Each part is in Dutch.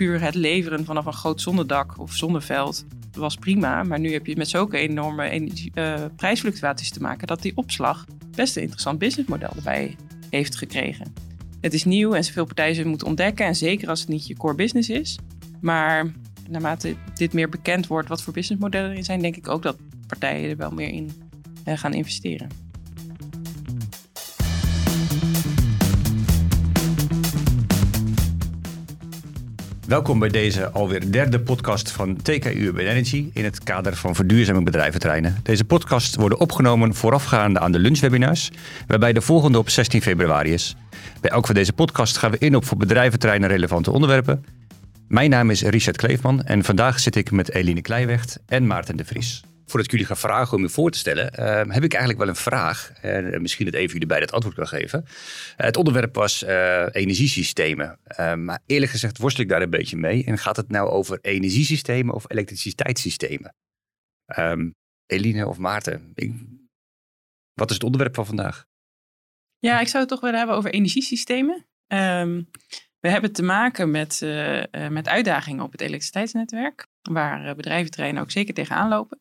puur het leveren vanaf een groot zonnedak of zonneveld was prima. Maar nu heb je met zulke enorme energie, uh, prijsfluctuaties te maken dat die opslag best een interessant businessmodel erbij heeft gekregen. Het is nieuw en zoveel partijen zullen moeten ontdekken. En zeker als het niet je core business is. Maar naarmate dit meer bekend wordt wat voor businessmodellen er zijn, denk ik ook dat partijen er wel meer in uh, gaan investeren. Welkom bij deze alweer derde podcast van TKU Urban Energy in het kader van verduurzaming bedrijventerreinen. Deze podcast worden opgenomen voorafgaande aan de lunchwebinars, waarbij de volgende op 16 februari is. Bij elk van deze podcasts gaan we in op voor bedrijventerreinen relevante onderwerpen. Mijn naam is Richard Kleefman en vandaag zit ik met Eline Kleiwecht en Maarten de Vries voordat ik jullie ga vragen om je voor te stellen, ehm, heb ik eigenlijk wel een vraag. En misschien dat even jullie bij het antwoord kan geven. het onderwerp was uh, energiesystemen. Ehm, maar eerlijk gezegd worstel ik daar een beetje mee. En gaat het nou over energiesystemen of elektriciteitssystemen? Um, Eline of Maarten, wat is het onderwerp van vandaag? Ja, ik zou het toch willen hebben over energiesystemen. we hebben te maken met, met uitdagingen op het elektriciteitsnetwerk, waar bedrijventerreinen ook zeker tegenaan lopen.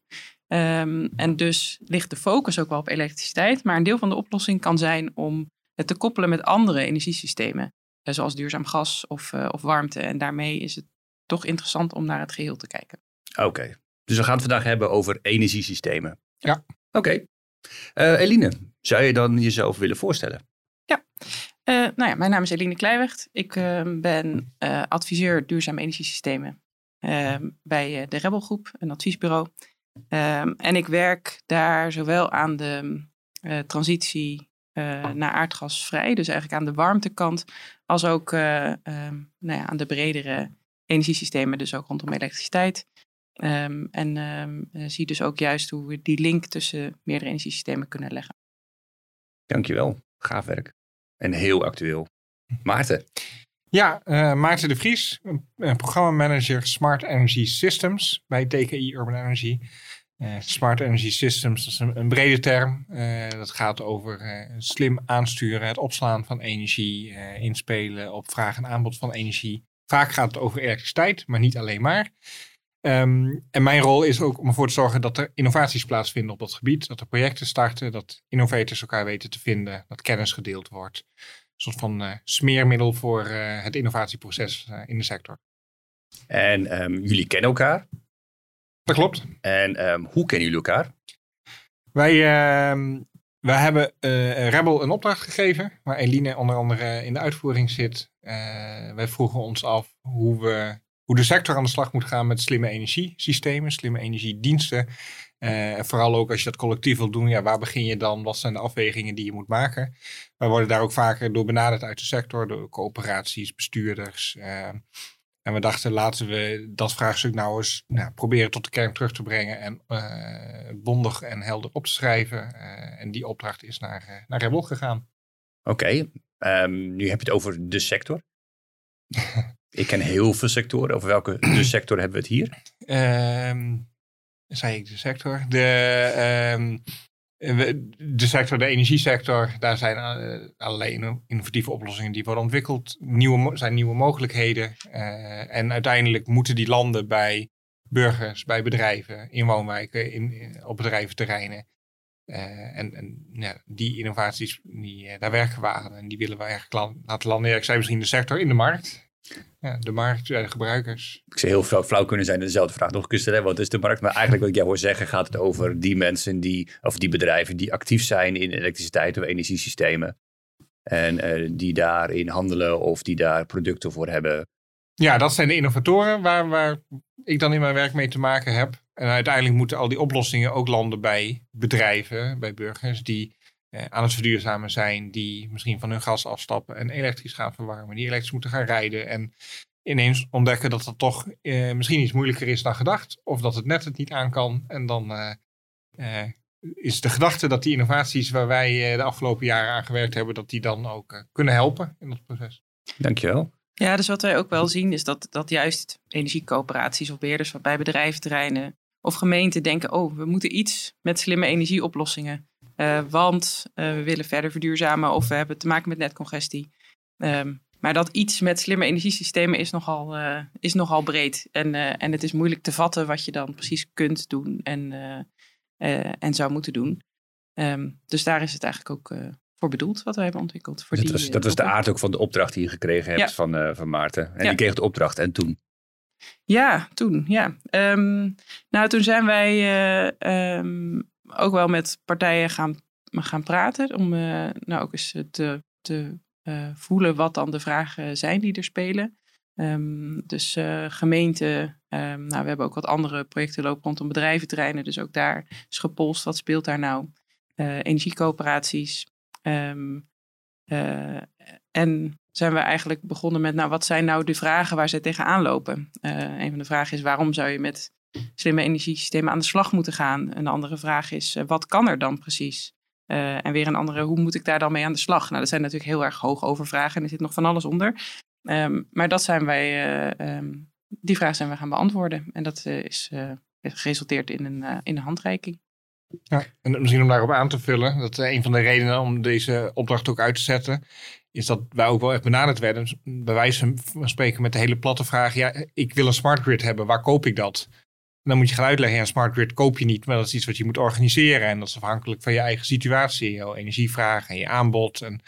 Ehm, en dus ligt de focus ook wel op elektriciteit. Maar een deel van de oplossing kan zijn om het te koppelen met andere energiesystemen. Eh, zoals duurzaam gas of, uh, of warmte. En daarmee is het toch interessant om naar het geheel te kijken. Oké, dus we gaan het vandaag hebben over energiesystemen. Ja. Oké. Uh, Eline, zou je dan jezelf willen voorstellen? Ja. nou ja, mijn naam is Eline Kleiwecht. Ik ben adviseur duurzame energiesystemen ehm, bij de Rebel Groep, een adviesbureau. Um, en ik werk daar zowel aan de uh, transitie uh, naar aardgasvrij, dus eigenlijk aan de warmtekant, als ook uh, um, nou ja, aan de bredere energiesystemen, dus ook rondom elektriciteit. Um, en zie dus ook juist hoe we die link tussen meerdere energiesystemen kunnen leggen. Dankjewel, gaaf werk. En heel actueel. Maarten. Ja, uh, Maarten de Vries, programmamanager Smart Energy Systems bij TKI Urban Energy. Uh, Smart Energy Systems dat is een, brede term. Uh, dat gaat over slim aansturen, het opslaan van energie, inspelen op vraag en aanbod van energie. Vaak gaat het over elektriciteit, maar niet alleen maar. Um, en mijn rol is ook om ervoor te zorgen dat er innovaties plaatsvinden op dat gebied. Dat er projecten starten, dat innovators elkaar weten te vinden, dat kennis gedeeld wordt soort van uh, smeermiddel voor uh, het innovatieproces uh, in de sector. En um, jullie kennen elkaar? Dat klopt. En um, hoe kennen jullie elkaar? Wij, ehm, wij hebben Rebel een opdracht gegeven, waar Eline onder andere in de uitvoering zit. wij vroegen ons af hoe, we, hoe de sector aan de slag moet gaan met slimme energiesystemen, slimme energiediensten. Uh, vooral ook als je dat collectief wil doen, ja, waar begin je dan? Wat zijn de afwegingen die je moet maken? Wij worden daar ook vaker door benaderd uit de sector, door coöperaties, bestuurders. Uh, en we dachten, laten we dat vraagstuk nou eens nou, proberen tot de kern terug te brengen en uh, bondig en helder op te schrijven. en die opdracht is naar, naar Rebel gegaan. Oké, okay. um, nu heb je het over de sector. Ik ken heel veel sectoren. Over welke de sector hebben we het hier? Um, zei ik de sector. De, um, de sector, de energiesector, daar zijn uh, allerlei innovatieve oplossingen die worden ontwikkeld. Nieuwe, zijn nieuwe mogelijkheden. Uh, en uiteindelijk moeten die landen bij burgers, bij bedrijven, in woonwijken, in, op bedrijventerreinen. Uh, en en ja, die innovaties, die, daar werken we aan en die willen we eigenlijk laten landen. Ja, ik zei misschien de sector in de markt. Ja, de markt, de gebruikers. Ik zou heel flauw kunnen zijn en dezelfde vraag nog kunnen stellen. Wat is de markt? Maar eigenlijk wat ik jou hoor zeggen gaat het over die mensen die, of die bedrijven die actief zijn in elektriciteit of energiesystemen. En uh, die daarin handelen of die daar producten voor hebben. Ja, dat zijn de innovatoren waar, waar ik dan in mijn werk mee te maken heb. En uiteindelijk moeten al die oplossingen ook landen bij bedrijven, bij burgers die eh, aan het verduurzamen zijn, die misschien van hun gas afstappen en elektrisch gaan verwarmen, die elektrisch moeten gaan rijden en ineens ontdekken dat dat toch eh, misschien iets moeilijker is dan gedacht, of dat het net het niet aan kan. En dan eh, eh is de gedachte dat die innovaties waar wij eh, de afgelopen jaren aan gewerkt hebben, dat die dan ook eh, kunnen helpen in dat proces. Dankjewel. Ja, dus wat wij ook wel zien is dat, dat juist energiecoöperaties of beheerders bij bedrijventerreinen of gemeenten denken, oh, we moeten iets met slimme energieoplossingen. Uh, want uh, we willen verder verduurzamen of we hebben te maken met netcongestie. Um, maar dat iets met slimme energiesystemen is nogal, uh, is nogal breed. En, en het is moeilijk te vatten wat je dan precies kunt doen en, en zou moeten doen. Um, dus daar is het eigenlijk ook voor bedoeld wat we hebben ontwikkeld. Voor dat die, was, dat was de aard ook van de opdracht die je gekregen hebt Ja. van, van Maarten. En Ja. die kreeg de opdracht en toen? Ja, toen, ja. Ehm, nou, toen zijn wij eh, ehm, ook wel met partijen gaan, gaan praten. Om eh, nou ook eens te, te eh, voelen wat dan de vragen zijn die er spelen. Ehm, dus eh gemeenten, ehm, nou, we hebben ook wat andere projecten lopen rondom bedrijventerreinen. Dus ook daar is gepolst, wat speelt daar nou? Eh, energiecoöperaties. Ehm, eh, en zijn we eigenlijk begonnen met, nou, wat zijn nou de vragen waar ze tegenaan lopen? Eh, een van de vragen is, waarom zou je met slimme energiesystemen aan de slag moeten gaan? Een andere vraag is, eh, wat kan er dan precies? Eh, en weer een andere, hoe moet ik daar dan mee aan de slag? Nou, dat zijn natuurlijk heel erg hoog over vragen en er zit nog van alles onder. Ehm, maar dat zijn wij, eh, ehm, die vraag zijn we gaan beantwoorden. En dat eh, is geresulteerd in een, in een handreiking. Ja, en misschien om daarop aan te vullen, dat een van de redenen om deze opdracht ook uit te zetten, is dat wij ook wel echt benaderd werden. Bij wijze van spreken met de hele platte vraag, ja, ik wil een smart grid hebben, waar koop ik dat? Dan moet je gaan uitleggen, ja, smart grid koop je niet, maar dat is iets wat je moet organiseren. En dat is afhankelijk van je eigen situatie, jouw energievraag en je aanbod. En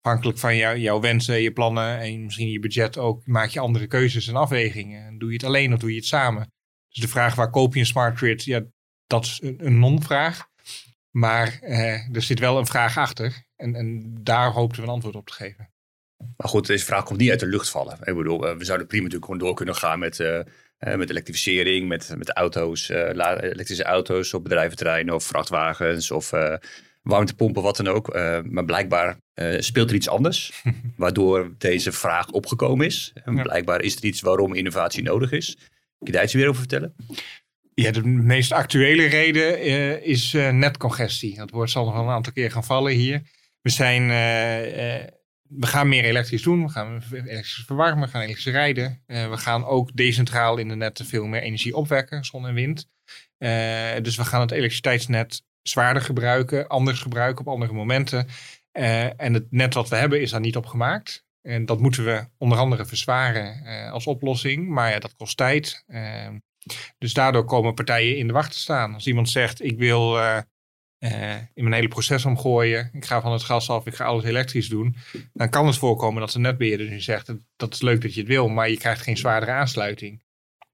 afhankelijk van jou, jouw wensen, je plannen en misschien je budget ook, maak je andere keuzes en afwegingen. En doe je het alleen of doe je het samen? Dus de vraag, waar koop je een smart grid? Ja, dat is een, een non-vraag. Maar eh, er zit wel een vraag achter. En, en daar hoopten we een antwoord op te geven. Maar goed, deze vraag komt niet uit de lucht vallen. Ik bedoel, eh, we zouden prima natuurlijk gewoon door kunnen gaan met, eh, eh, met elektrificering, met, met auto's, eh, elektrische auto's op bedrijventerreinen of vrachtwagens of eh, warmtepompen, wat dan ook. Maar blijkbaar speelt er iets anders, waardoor deze vraag opgekomen is. En Ja. blijkbaar is er iets waarom innovatie nodig is. Kun je daar iets meer over vertellen? Ja, de meest actuele reden is netcongestie. Dat woord zal nog wel een aantal keer gaan vallen hier. We zijn, we gaan meer elektrisch doen. We gaan elektrisch verwarmen, we gaan elektrisch rijden. Eh, we gaan ook decentraal in de netten veel meer energie opwekken, zon en wind. Eh, dus we gaan het elektriciteitsnet zwaarder gebruiken, anders gebruiken op andere momenten. Eh, en het net wat we hebben is daar niet op gemaakt. En dat moeten we onder andere verzwaren als oplossing. Maar ja, dat kost tijd. Eh, dus daardoor komen partijen in de wacht te staan. Als iemand zegt, ik wil eh, in mijn hele proces omgooien. Ik ga van het gas af, ik ga alles elektrisch doen. Dan kan het voorkomen dat de netbeheerder nu zegt, dat- dat is leuk dat je het wil, maar je krijgt geen zwaardere aansluiting.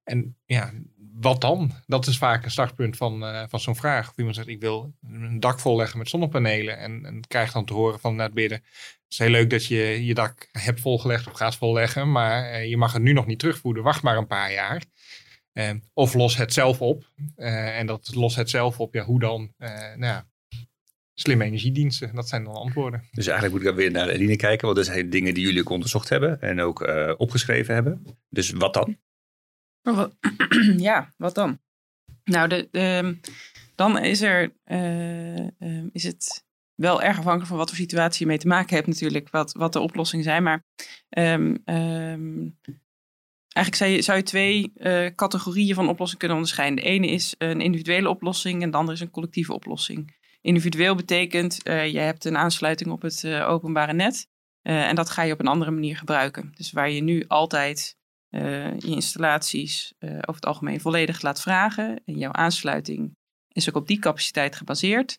En ja, wat dan? Dat is vaak een startpunt van, eh, van zo'n vraag. Of iemand zegt, ik wil een dak volleggen met zonnepanelen. En, en krijgt dan te horen van de netbeheerder, het is heel leuk dat je je dak hebt volgelegd of gaat volleggen, maar eh, je mag het nu nog niet terugvoeren. Wacht maar een paar jaar. Eh, of los het zelf op. Eh, en dat los het zelf op, ja, hoe dan? Eh, nou ja, slimme energiediensten, dat zijn dan antwoorden. Dus eigenlijk moet ik dan weer naar Eline kijken, want dat zijn dingen die jullie ook onderzocht hebben en ook eh, opgeschreven hebben. Dus wat dan? Wat- ja, wat dan? Nou, de, de- dan is, er, eh, eh, is het wel erg afhankelijk van wat voor situatie je mee te maken hebt natuurlijk, wat, wat de oplossingen zijn. Maar ehm, ehm, eigenlijk zou je, twee eh, categorieën van oplossingen kunnen onderscheiden. De ene is een individuele oplossing en de andere is een collectieve oplossing. Individueel betekent, eh je hebt een aansluiting op het eh, openbare net en dat ga je op een andere manier gebruiken. Dus waar je nu altijd je installaties over het algemeen volledig laat vragen. En jouw aansluiting is ook op die capaciteit gebaseerd.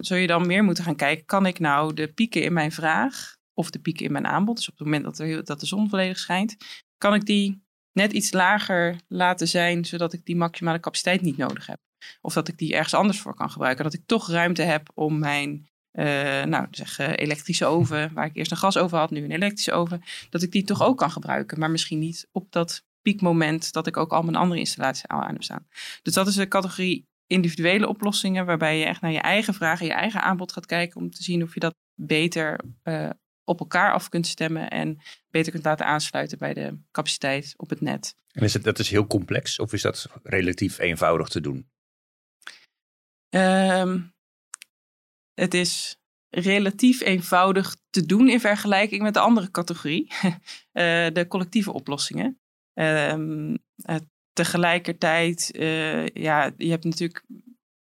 Zul je dan meer moeten gaan kijken, kan ik nou de pieken in mijn vraag of de pieken in mijn aanbod, dus op het moment dat de zon volledig schijnt, kan ik die net iets lager laten zijn, zodat ik die maximale capaciteit niet nodig heb. Of dat ik die ergens anders voor kan gebruiken. Dat ik toch ruimte heb om mijn eh, nou, zeg, elektrische oven, waar ik eerst een gasoven had, nu een elektrische oven, dat ik die toch ook kan gebruiken, maar misschien niet op dat piekmoment dat ik ook al mijn andere installaties aan heb staan. Dus dat is de categorie individuele oplossingen, waarbij je echt naar je eigen vragen, je eigen aanbod gaat kijken om te zien of je dat beter eh, op elkaar af kunt stemmen en beter kunt laten aansluiten bij de capaciteit op het net. En is het, dat is heel complex of is dat relatief eenvoudig te doen? Ehm, het is relatief eenvoudig te doen in vergelijking met de andere categorie, eh, de collectieve oplossingen. Ehm, eh, tegelijkertijd, eh, ja, je hebt natuurlijk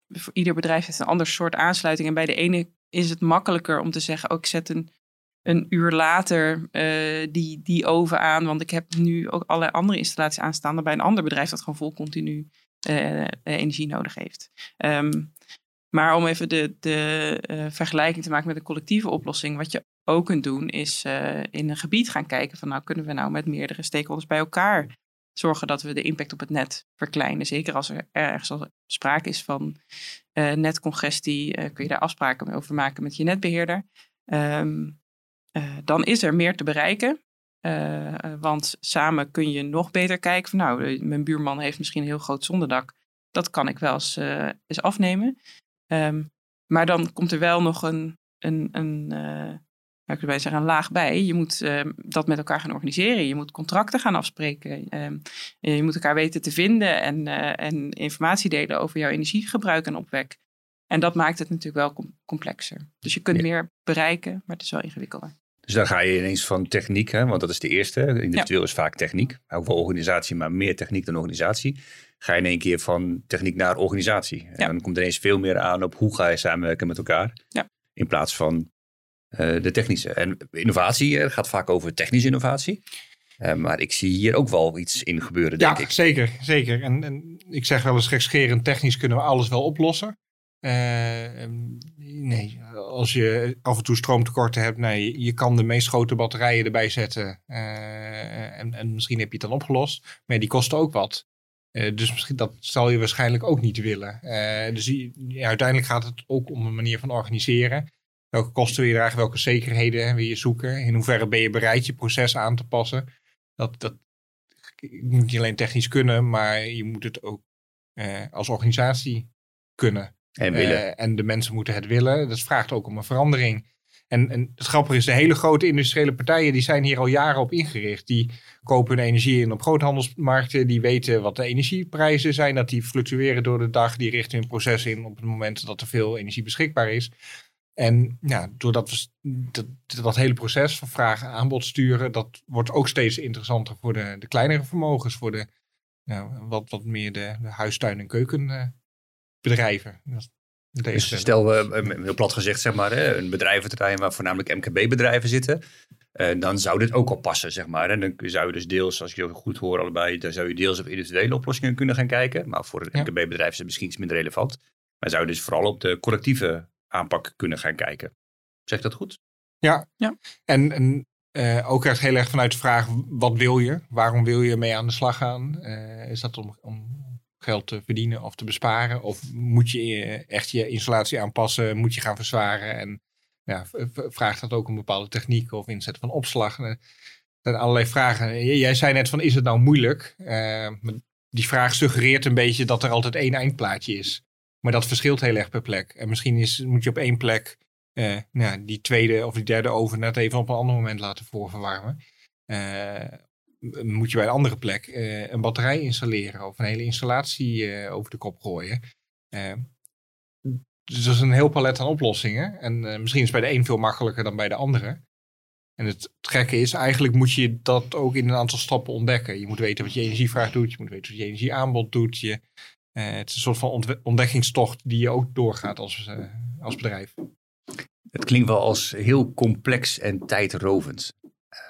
voor ieder bedrijf heeft een ander soort aansluiting. En bij de ene is het makkelijker om te zeggen, ook ik zet een een uur later uh, die, die oven aan. Want ik heb nu ook allerlei andere installaties aanstaan. bij een ander bedrijf dat gewoon vol continu uh, energie nodig heeft. Um, maar om even de, de vergelijking te maken met een collectieve oplossing. Wat je ook kunt doen is in een gebied gaan kijken van nou kunnen we nou met meerdere stakeholders bij elkaar zorgen dat we de impact op het net verkleinen. Zeker als er ergens al sprake is van netcongestie, kun je daar afspraken over maken met je netbeheerder. Uh, dan is er meer te bereiken. Uh, want samen kun je nog beter kijken van nou, mijn buurman heeft misschien een heel groot zonnedak. Dat kan ik wel eens, uh, eens afnemen. Um, maar dan komt er wel nog een, een, een ik bij zeggen, een laag bij. Je moet ehm, dat met elkaar gaan organiseren. Je moet contracten gaan afspreken. Um, je moet elkaar weten te vinden en, en informatie delen over jouw energiegebruik en opwek. En dat maakt het natuurlijk wel complexer. Dus je kunt meer bereiken, maar het is wel ingewikkelder. Dus dan ga je ineens van techniek, hè, want dat is de eerste. Individueel is vaak techniek. Ook wel organisatie, maar meer techniek dan organisatie. Ga je in één keer van techniek naar organisatie. En dan komt er ineens veel meer aan op hoe ga je samenwerken met elkaar. Ja. In plaats van uh, de technische. En innovatie uh, gaat vaak over technische innovatie. Uh, maar ik zie hier ook wel iets in gebeuren, denk ja, ik. zeker. zeker. En, en ik zeg wel eens gekscherend, technisch kunnen we alles wel oplossen. Uh, nee, als je af en toe stroomtekorten hebt, nee, je kan de meest grote batterijen erbij zetten. Uh, en, en, misschien heb je het dan opgelost. Maar die kosten ook wat. Uh, dus misschien, dat zal je waarschijnlijk ook niet willen. dus uiteindelijk gaat het ook om een manier van organiseren. Welke kosten wil je dragen, welke zekerheden wil je zoeken? In hoeverre ben je bereid je proces aan te passen? Dat, dat moet niet alleen technisch kunnen, maar je moet het ook als organisatie kunnen. En, willen. Uh, en de mensen moeten het willen. Dat vraagt ook om een verandering. En, en het grappige is, de hele grote industriële partijen die zijn hier al jaren op ingericht. Die kopen hun energie in op groothandelsmarkten. Die weten wat de energieprijzen zijn. Dat die fluctueren door de dag. Die richten hun proces in op het moment dat er veel energie beschikbaar is. En ja, doordat we dat, hele proces van vragen aanbod sturen, dat wordt ook steeds interessanter voor de, de kleinere vermogens. Voor de wat, wat meer de, de huistuin- en keuken uh, bedrijven. Dus stel, we heel plat gezegd, zeg maar, een bedrijventerrein waar voornamelijk MKB-bedrijven zitten. Uh, dan zou dit ook al passen, zeg maar. En dan zou je dus deels, als ik je goed hoor allebei, dan zou je deels op individuele oplossingen kunnen gaan kijken. Maar voor een MKB-bedrijf is het misschien iets minder relevant. Maar zou je dus vooral op de collectieve aanpak kunnen gaan kijken. Zeg dat goed? Ja, ja. en, en uh, ook echt heel erg vanuit de vraag, wat wil je? Waarom wil je mee aan de slag gaan? Uh, is dat om, om geld te verdienen of te besparen? Of moet je eh, echt je installatie aanpassen? Moet je gaan verzwaren? En ja, vraagt dat ook een bepaalde techniek of inzet van opslag? Er zijn allerlei vragen. Jij zei net van, is het nou moeilijk? Uh, die vraag suggereert een beetje dat er altijd één eindplaatje is. Maar dat verschilt heel erg per plek. En misschien is, moet je op één plek uh, nou, die tweede of die derde oven net even op een ander moment laten voorverwarmen. Moet je bij een andere plek uh, een batterij installeren of een hele installatie uh, over de kop gooien. Uh, dus dat is een heel palet aan oplossingen. En misschien is bij de een veel makkelijker dan bij de andere. En het gekke is, eigenlijk moet je dat ook in een aantal stappen ontdekken. Je moet weten wat je energievraag doet, je moet weten wat je energieaanbod doet. Je, het is een soort van ontdekkingstocht die je ook doorgaat als, als bedrijf. Het klinkt wel als heel complex en tijdrovend.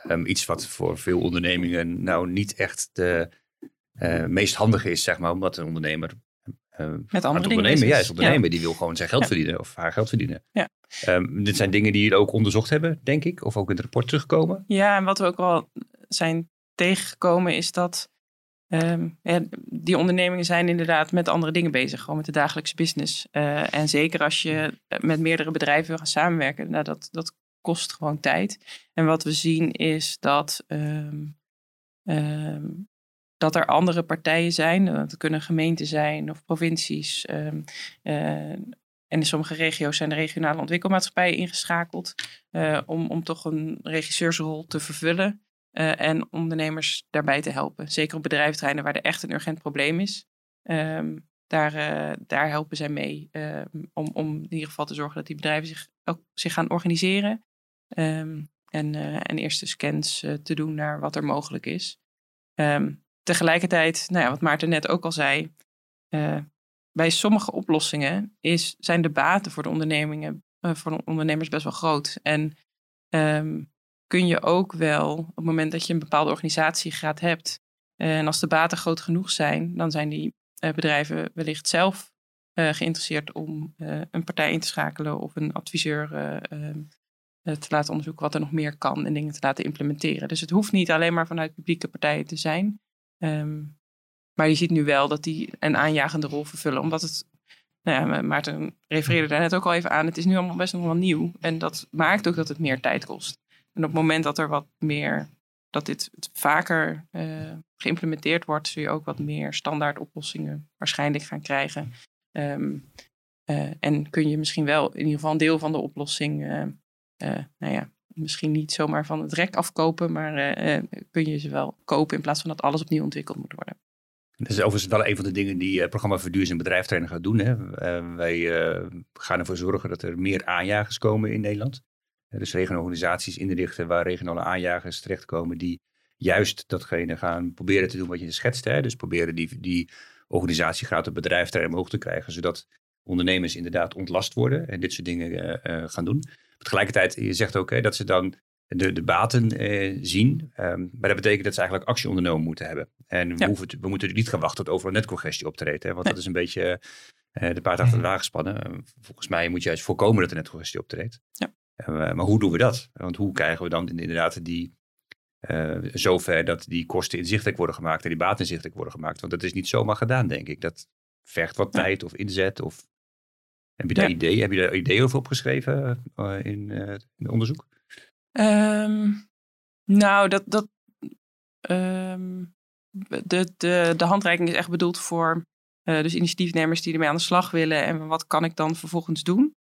Um, iets wat voor veel ondernemingen nou niet echt de uh, meest handige is, zeg maar, omdat een ondernemer. Uh, Met andere ondernemen, juist ondernemer, ja. die wil gewoon zijn geld ja. verdienen of haar geld verdienen. Ja. Um, dit zijn dingen die jullie ook onderzocht hebben, denk ik, of ook in het rapport terugkomen. Ja, en wat we ook al zijn tegengekomen is dat um, ja, die ondernemingen zijn inderdaad met andere dingen bezig, gewoon met de dagelijkse business. Uh, en zeker als je met meerdere bedrijven wil gaan samenwerken, nou, dat, dat kost gewoon tijd. En wat we zien is dat, um, um, dat er andere partijen zijn. Dat kunnen gemeenten zijn of provincies. Um, uh, en in sommige regio's zijn de regionale ontwikkelmaatschappijen ingeschakeld uh, om, om toch een regisseursrol te vervullen. En ondernemers daarbij te helpen. Zeker op bedrijventerreinen waar er echt een urgent probleem is. Daar, daar helpen zij mee om, om in ieder geval te zorgen dat die bedrijven zich, ook, zich gaan organiseren. Um, en, uh, en eerste scans uh, te doen naar wat er mogelijk is. Um, tegelijkertijd, nou ja, wat Maarten net ook al zei, uh, bij sommige oplossingen is, zijn de baten voor de ondernemingen, voor de ondernemers best wel groot. En ehm, kun je ook wel op het moment dat je een bepaalde organisatiegraad hebt en als de baten groot genoeg zijn, dan zijn die bedrijven wellicht zelf geïnteresseerd om een partij in te schakelen of een adviseur ehm, te laten onderzoeken wat er nog meer kan en dingen te laten implementeren. Dus het hoeft niet alleen maar vanuit publieke partijen te zijn. Ehm, maar je ziet nu wel dat die een aanjagende rol vervullen, omdat het nou ja, Maarten refereerde daar net ook al even aan. Het is nu allemaal best nog wel nieuw. En dat maakt ook dat het meer tijd kost. En op het moment dat er wat meer, dat dit vaker uh, geïmplementeerd wordt, zul je ook wat meer standaard oplossingen waarschijnlijk gaan krijgen. Um, uh, en kun je misschien wel in ieder geval een deel van de oplossing, uh, nou ja, misschien niet zomaar van het rek afkopen, maar kun je ze wel kopen in plaats van dat alles opnieuw ontwikkeld moet worden. Dat is overigens wel een van de dingen die het programma Verduurzaam Bedrijfstrainer gaat doen. Hè. Wij gaan ervoor zorgen dat er meer aanjagers komen in Nederland. dus regionale organisaties inrichten waar regionale aanjagers terechtkomen die juist datgene gaan proberen te doen wat je schetst. Dus proberen die, die organisatiegraad op bedrijfsterrein omhoog te krijgen, zodat ondernemers inderdaad ontlast worden en dit soort dingen gaan doen. Tegelijkertijd, je zegt ook hè, dat ze dan de, de baten eh, zien. Um, maar dat betekent dat ze eigenlijk actie ondernomen moeten hebben. En we, hoeven we moeten niet gaan wachten tot overal netcongestie optreedt. Hè, want dat is een beetje uh, de paard achter de wagen spannen. Uh, volgens mij moet je juist voorkomen dat er netcongestie optreedt. Ja. maar hoe doen we dat? Want hoe krijgen we dan inderdaad die zover dat die kosten inzichtelijk worden gemaakt en die baten inzichtelijk worden gemaakt? Want dat is niet zomaar gedaan, denk ik. Dat vergt wat tijd of inzet. Of... Heb je daar ideeën? Heb je daar ideeën over opgeschreven in, in onderzoek? Um, nou, dat. dat um, de, de, de handreiking is echt bedoeld voor uh, dus initiatiefnemers die ermee aan de slag willen. En wat kan ik dan vervolgens doen?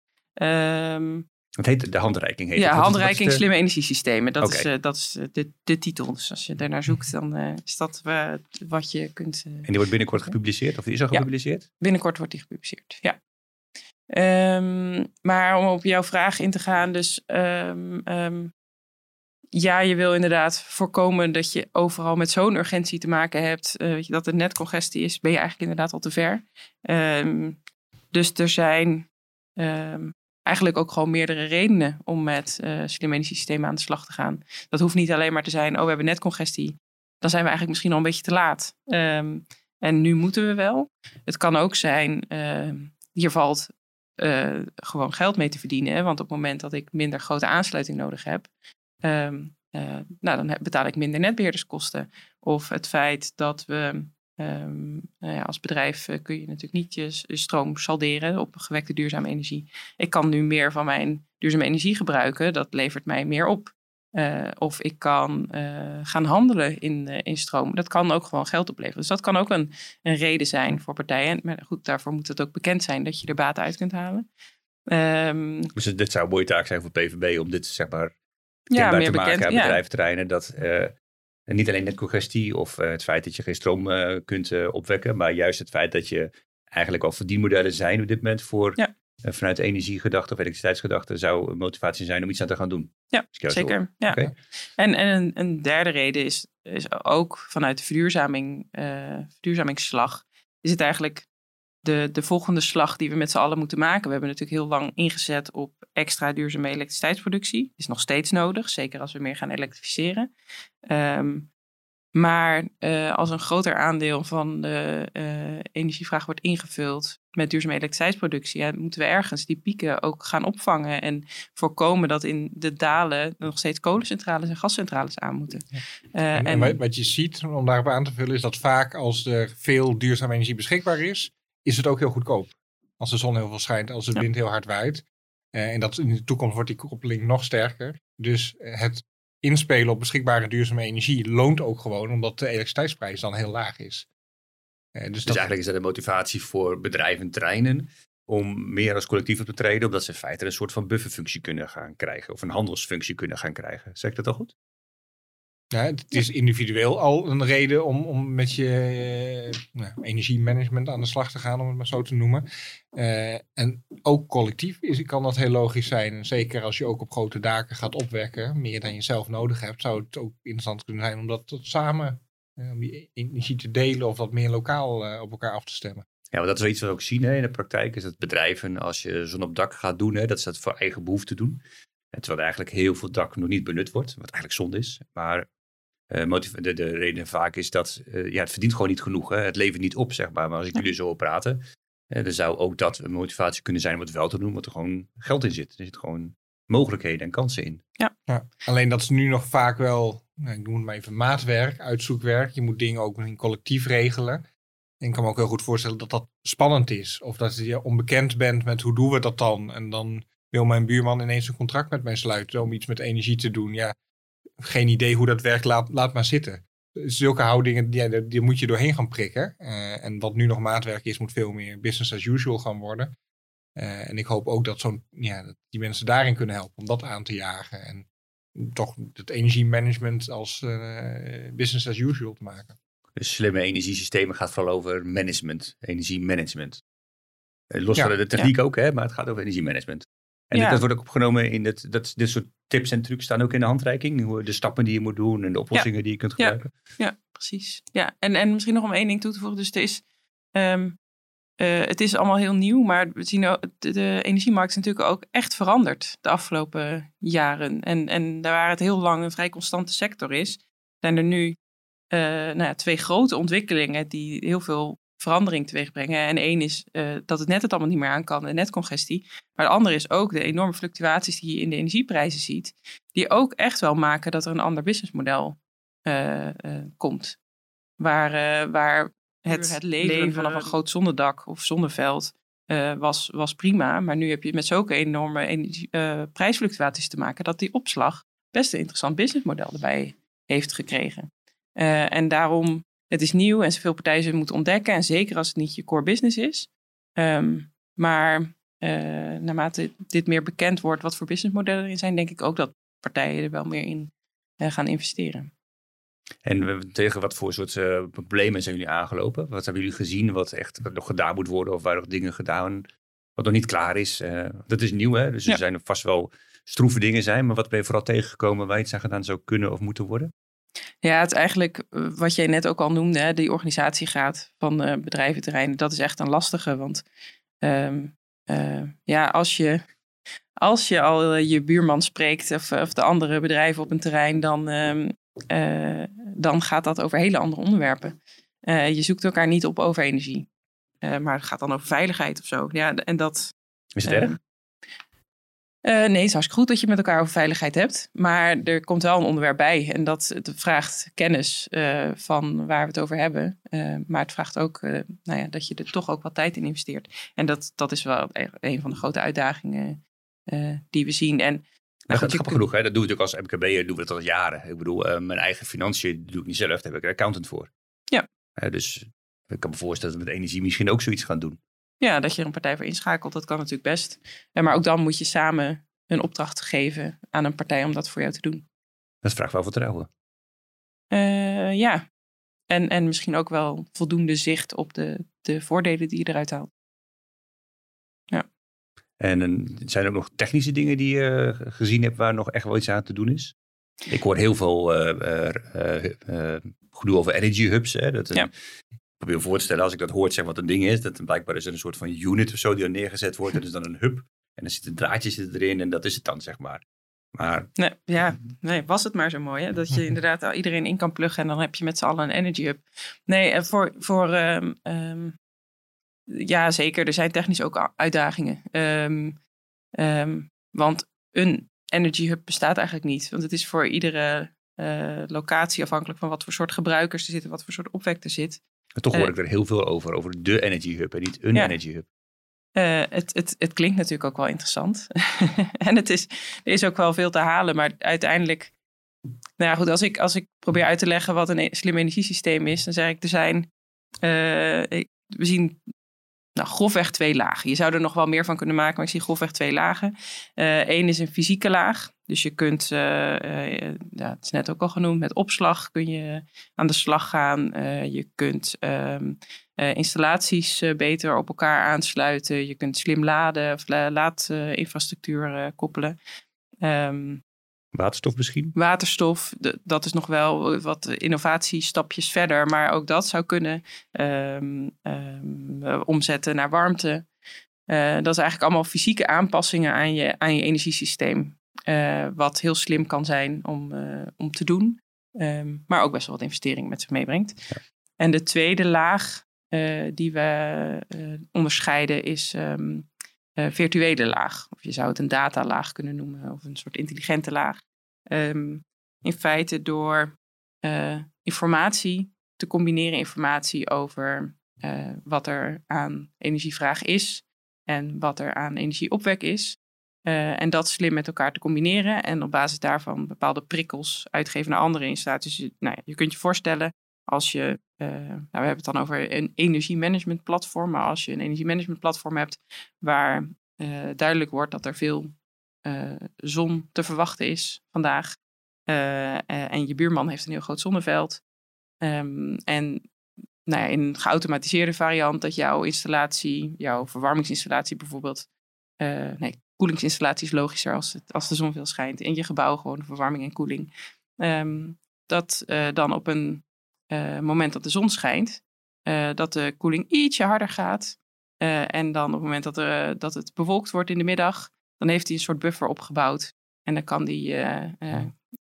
Um, heet de handreiking? Heet ja, handreiking de... slimme energiesystemen. Dat is, uh, dat is de, de titel. Dus als je daarnaar zoekt, dan uh, is dat wat je kunt. en die wordt binnenkort gepubliceerd? Of die is al gepubliceerd? Ja, binnenkort wordt die gepubliceerd, ja. Um, maar om op jouw vraag in te gaan, dus um, um, ja, je wil inderdaad voorkomen dat je overal met zo'n urgentie te maken hebt. Uh, dat er net congestie is, ben je eigenlijk inderdaad al te ver. Dus er zijn eigenlijk ook gewoon meerdere redenen om met uh, slim energiesystemen aan de slag te gaan. Dat hoeft niet alleen maar te zijn, oh we hebben net congestie. Dan zijn we eigenlijk misschien al een beetje te laat. En nu moeten we wel. Het kan ook zijn, hier valt uh, gewoon geld mee te verdienen. Want op het moment dat ik minder grote aansluiting nodig heb, Um, uh, nou, dan betaal ik minder netbeheerderskosten. Of het feit dat we um, nou ja, als bedrijf uh, kun je natuurlijk niet je stroom salderen op gewekte duurzame energie. Ik kan nu meer van mijn duurzame energie gebruiken. Dat levert mij meer op. Uh, of ik kan gaan handelen in, in stroom. Dat kan ook gewoon geld opleveren. Dus dat kan ook een, een reden zijn voor partijen. Maar goed, daarvoor moet het ook bekend zijn dat je er baat uit kunt halen. Um, dus dit zou een mooie taak zijn voor PVB om dit zeg maar ja, meer te bekend, maken aan bedrijventerreinen. Dat niet alleen net congestie of het feit dat je geen stroom kunt opwekken, maar juist het feit dat je eigenlijk al verdienmodellen zijn op dit moment voor ja. Vanuit energiegedachte of elektriciteitsgedachte zou een motivatie zijn om iets aan te gaan doen. Ja, zeker. Ja. Okay. En, en een, een, derde reden is, is ook vanuit de verduurzaming, verduurzamingsslag, is het eigenlijk de, de volgende slag die we met z'n allen moeten maken. We hebben natuurlijk heel lang ingezet op extra duurzame elektriciteitsproductie. Is nog steeds nodig, zeker als we meer gaan elektrificeren. Um, maar uh, als een groter aandeel van de uh, energievraag wordt ingevuld met duurzame elektriciteitsproductie, ja, moeten we ergens die pieken ook gaan opvangen en voorkomen dat in de dalen nog steeds kolencentrales en gascentrales aan moeten. Uh, en, en, wat je ziet, om daarop aan te vullen, is dat vaak als er veel duurzame energie beschikbaar is, is het ook heel goedkoop. Als de zon heel veel schijnt, als de wind heel hard waait. Uh, en dat in de toekomst wordt die koppeling nog sterker. Dus eh, het inspelen op beschikbare duurzame energie loont ook gewoon, omdat de elektriciteitsprijs dan heel laag is. Uh, dus, dus eigenlijk is dat een motivatie voor bedrijven, treinen, om meer als collectief op te treden, omdat ze in feite een soort van bufferfunctie kunnen gaan krijgen, of een handelsfunctie kunnen gaan krijgen. Zeg ik dat al goed? Ja, het is individueel al een reden om, om met je uh, nou, energiemanagement aan de slag te gaan, om het maar zo te noemen. Uh, en ook collectief is, kan dat heel logisch zijn. Zeker als je ook op grote daken gaat opwekken, meer dan je zelf nodig hebt, zou het ook interessant kunnen zijn om dat tot samen, om die energie te delen of wat meer lokaal op elkaar af te stemmen. Ja, maar dat is wel iets wat we ook zien hè, in de praktijk, is dat bedrijven, als je zon op dak gaat doen, hè, dat ze dat voor eigen behoefte doen. terwijl er eigenlijk heel veel dak nog niet benut wordt, wat eigenlijk zonde is. Maar uh, de, de reden vaak is dat uh, ja, het verdient gewoon niet genoeg. Hè? Het levert niet op, zeg maar. Maar als ik jullie zo hoor praten, uh, dan zou ook dat een motivatie kunnen zijn om het wel te doen, want er gewoon geld in zit. Er zitten gewoon mogelijkheden en kansen in. Ja. ja. Alleen dat is nu nog vaak wel, nou, ik noem maar even maatwerk, uitzoekwerk. Je moet dingen ook in collectief regelen. En ik kan me ook heel goed voorstellen dat dat spannend is. Of dat je onbekend bent met hoe doen we dat dan. En dan wil mijn buurman ineens een contract met mij sluiten om iets met energie te doen. Ja, geen idee hoe dat werkt, laat, laat maar zitten. Zulke houdingen, die, moet je doorheen gaan prikken. Uh, en wat nu nog maatwerk is, moet veel meer business as usual gaan worden. Uh, en ik hoop ook dat, zo'n, ja, dat die mensen daarin kunnen helpen om dat aan te jagen. En toch het energiemanagement als uh, business as usual te maken. Dus slimme energiesystemen gaat vooral over management, energiemanagement. Los van de techniek ook, hè, maar het gaat over energiemanagement. En ja. dat wordt ook opgenomen in het, dat, dit soort tips en trucs staan ook in de handreiking. De stappen die je moet doen en de oplossingen die je kunt gebruiken. Ja, precies. Ja, en, en misschien nog om één ding toe te voegen. Dus er is, um, uh, het is allemaal heel nieuw, maar we zien ook, de, energiemarkt is natuurlijk ook echt veranderd de afgelopen jaren. En, en daar waar het heel lang een vrij constante sector is, zijn er nu uh, nou ja, twee grote ontwikkelingen die heel veel verandering teweeg brengen. En één is uh, dat het net het allemaal niet meer aan kan, de netcongestie. Maar de andere is ook de enorme fluctuaties die je in de energieprijzen ziet. Die ook echt wel maken dat er een ander businessmodel komt. Waar, waar het, het leven vanaf een groot zonnedak of zonneveld was, was prima. Maar nu heb je met zulke enorme energie, prijsfluctuaties te maken dat die opslag best een interessant businessmodel erbij heeft gekregen. en daarom het is nieuw en zoveel partijen zullen moeten ontdekken. En zeker als het niet je core business is. Um, maar naarmate dit meer bekend wordt wat voor businessmodellen er zijn, denk ik ook dat partijen er wel meer in gaan investeren. En tegen wat voor soort uh, problemen zijn jullie aangelopen? Wat hebben jullie gezien wat echt wat nog gedaan moet worden of waar nog dingen gedaan wat nog niet klaar is? dat is nieuw hè, dus er zijn vast wel stroeve dingen zijn, maar wat ben je vooral tegengekomen waar iets aan gedaan zou kunnen of moeten worden? Ja, het is eigenlijk eh, wat jij net ook al noemde, hè, die organisatiegraad van uh, bedrijventerreinen. Dat is echt een lastige, want um, uh, ja, als je, als je al je buurman spreekt of, of de andere bedrijven op een terrein, dan, um, dan gaat dat over hele andere onderwerpen. je zoekt elkaar niet op over energie, maar het gaat dan over veiligheid of zo. Ja, en dat... Is het erg? Uh, nee, het is hartstikke goed dat je met elkaar over veiligheid hebt. Maar er komt wel een onderwerp bij. En dat, vraagt kennis van waar we het over hebben. Maar het vraagt ook nou ja, dat je er toch ook wat tijd in investeert. En dat, dat is wel e-, een van de grote uitdagingen die we zien. En nou, goed, grappig genoeg, hè? dat doe ik ook als MKB'er, doen we dat al jaren. Ik bedoel, mijn eigen financiën doe ik niet zelf, daar heb ik een accountant voor. Ja. dus ik kan me voorstellen dat we met energie misschien ook zoiets gaan doen. Ja, dat je er een partij voor inschakelt, dat kan natuurlijk best. Maar ook dan moet je samen een opdracht geven aan een partij om dat voor jou te doen. Dat vraagt wel vertrouwen. Uh, ja, en, en misschien ook wel voldoende zicht op de, de voordelen die je eruit haalt. En zijn er ook nog technische dingen die je gezien hebt waar nog echt wel iets aan te doen is? Ik hoor heel veel uh, uh, gedoe over energy hubs. Hè? Dat ja probeer me voor te stellen, als ik dat hoort, zeg wat een ding is, dat blijkbaar is er een soort van unit of zo die er neergezet wordt. Dat is dan een hub. En dan zitten draadjes erin en dat is het dan, zeg maar. Maar... Nee, ja, nee, was het maar zo mooi, hè? Dat je inderdaad iedereen in kan pluggen en dan heb je met z'n allen een energy hub. Nee, en voor, voor um, um, ja, zeker, er zijn technisch ook uitdagingen. Um, want een energy hub bestaat eigenlijk niet. Want het is voor iedere uh, locatie afhankelijk van wat voor soort gebruikers er zitten, wat voor soort opwek er zit. En toch hoor eh, ik er heel veel over, over de Energy Hub en niet een Energy Hub. Uh, het, het, het klinkt natuurlijk ook wel interessant. en het is, er is ook wel veel te halen, maar uiteindelijk... Nou ja, goed, als ik, als ik probeer uit te leggen wat een e-, slim energiesysteem is, dan zeg ik, er zijn... Uh, we zien nou, grofweg twee lagen. Je zou er nog wel meer van kunnen maken, maar ik zie grofweg twee lagen. Eén is een fysieke laag. Dus je kunt, uh, uh, ja, het is net ook al genoemd, met opslag kun je aan de slag gaan. Je kunt um, installaties beter op elkaar aansluiten. Je kunt slim laden of laadinfrastructuur koppelen. Um, Waterstof misschien? Waterstof, dat is nog wel wat innovatiestapjes verder. Maar ook dat zou kunnen um, omzetten naar warmte. dat is eigenlijk allemaal fysieke aanpassingen aan je, aan je energiesysteem. eh, wat heel slim kan zijn om, eh, om te doen. Ehm, maar ook best wel wat investeringen met zich meebrengt. En de tweede laag eh, die we onderscheiden is ehm, virtuele laag. Of je zou het een datalaag kunnen noemen of een soort intelligente laag. Ehm, in feite door informatie te combineren, informatie over wat er aan energievraag is en wat er aan energieopwek is. En dat slim met elkaar te combineren en op basis daarvan bepaalde prikkels uitgeven naar andere installaties. Dus, nou ja, je kunt je voorstellen als je, uh, nou, we hebben het dan over een energiemanagement platform, maar als je een energiemanagement platform hebt waar uh, duidelijk wordt dat er veel zon te verwachten is vandaag en je buurman heeft een heel groot zonneveld um, en nou ja, in een geautomatiseerde variant dat jouw installatie, jouw verwarmingsinstallatie bijvoorbeeld, nee, koelingsinstallatie is logischer als, het, als de zon veel schijnt. In je gebouw gewoon verwarming en koeling. Ehm, dat dan op een uh, moment dat de zon schijnt, uh, dat de koeling ietsje harder gaat. en dan op het moment dat, er, dat het bewolkt wordt in de middag, dan heeft hij een soort buffer opgebouwd. En dan kan die,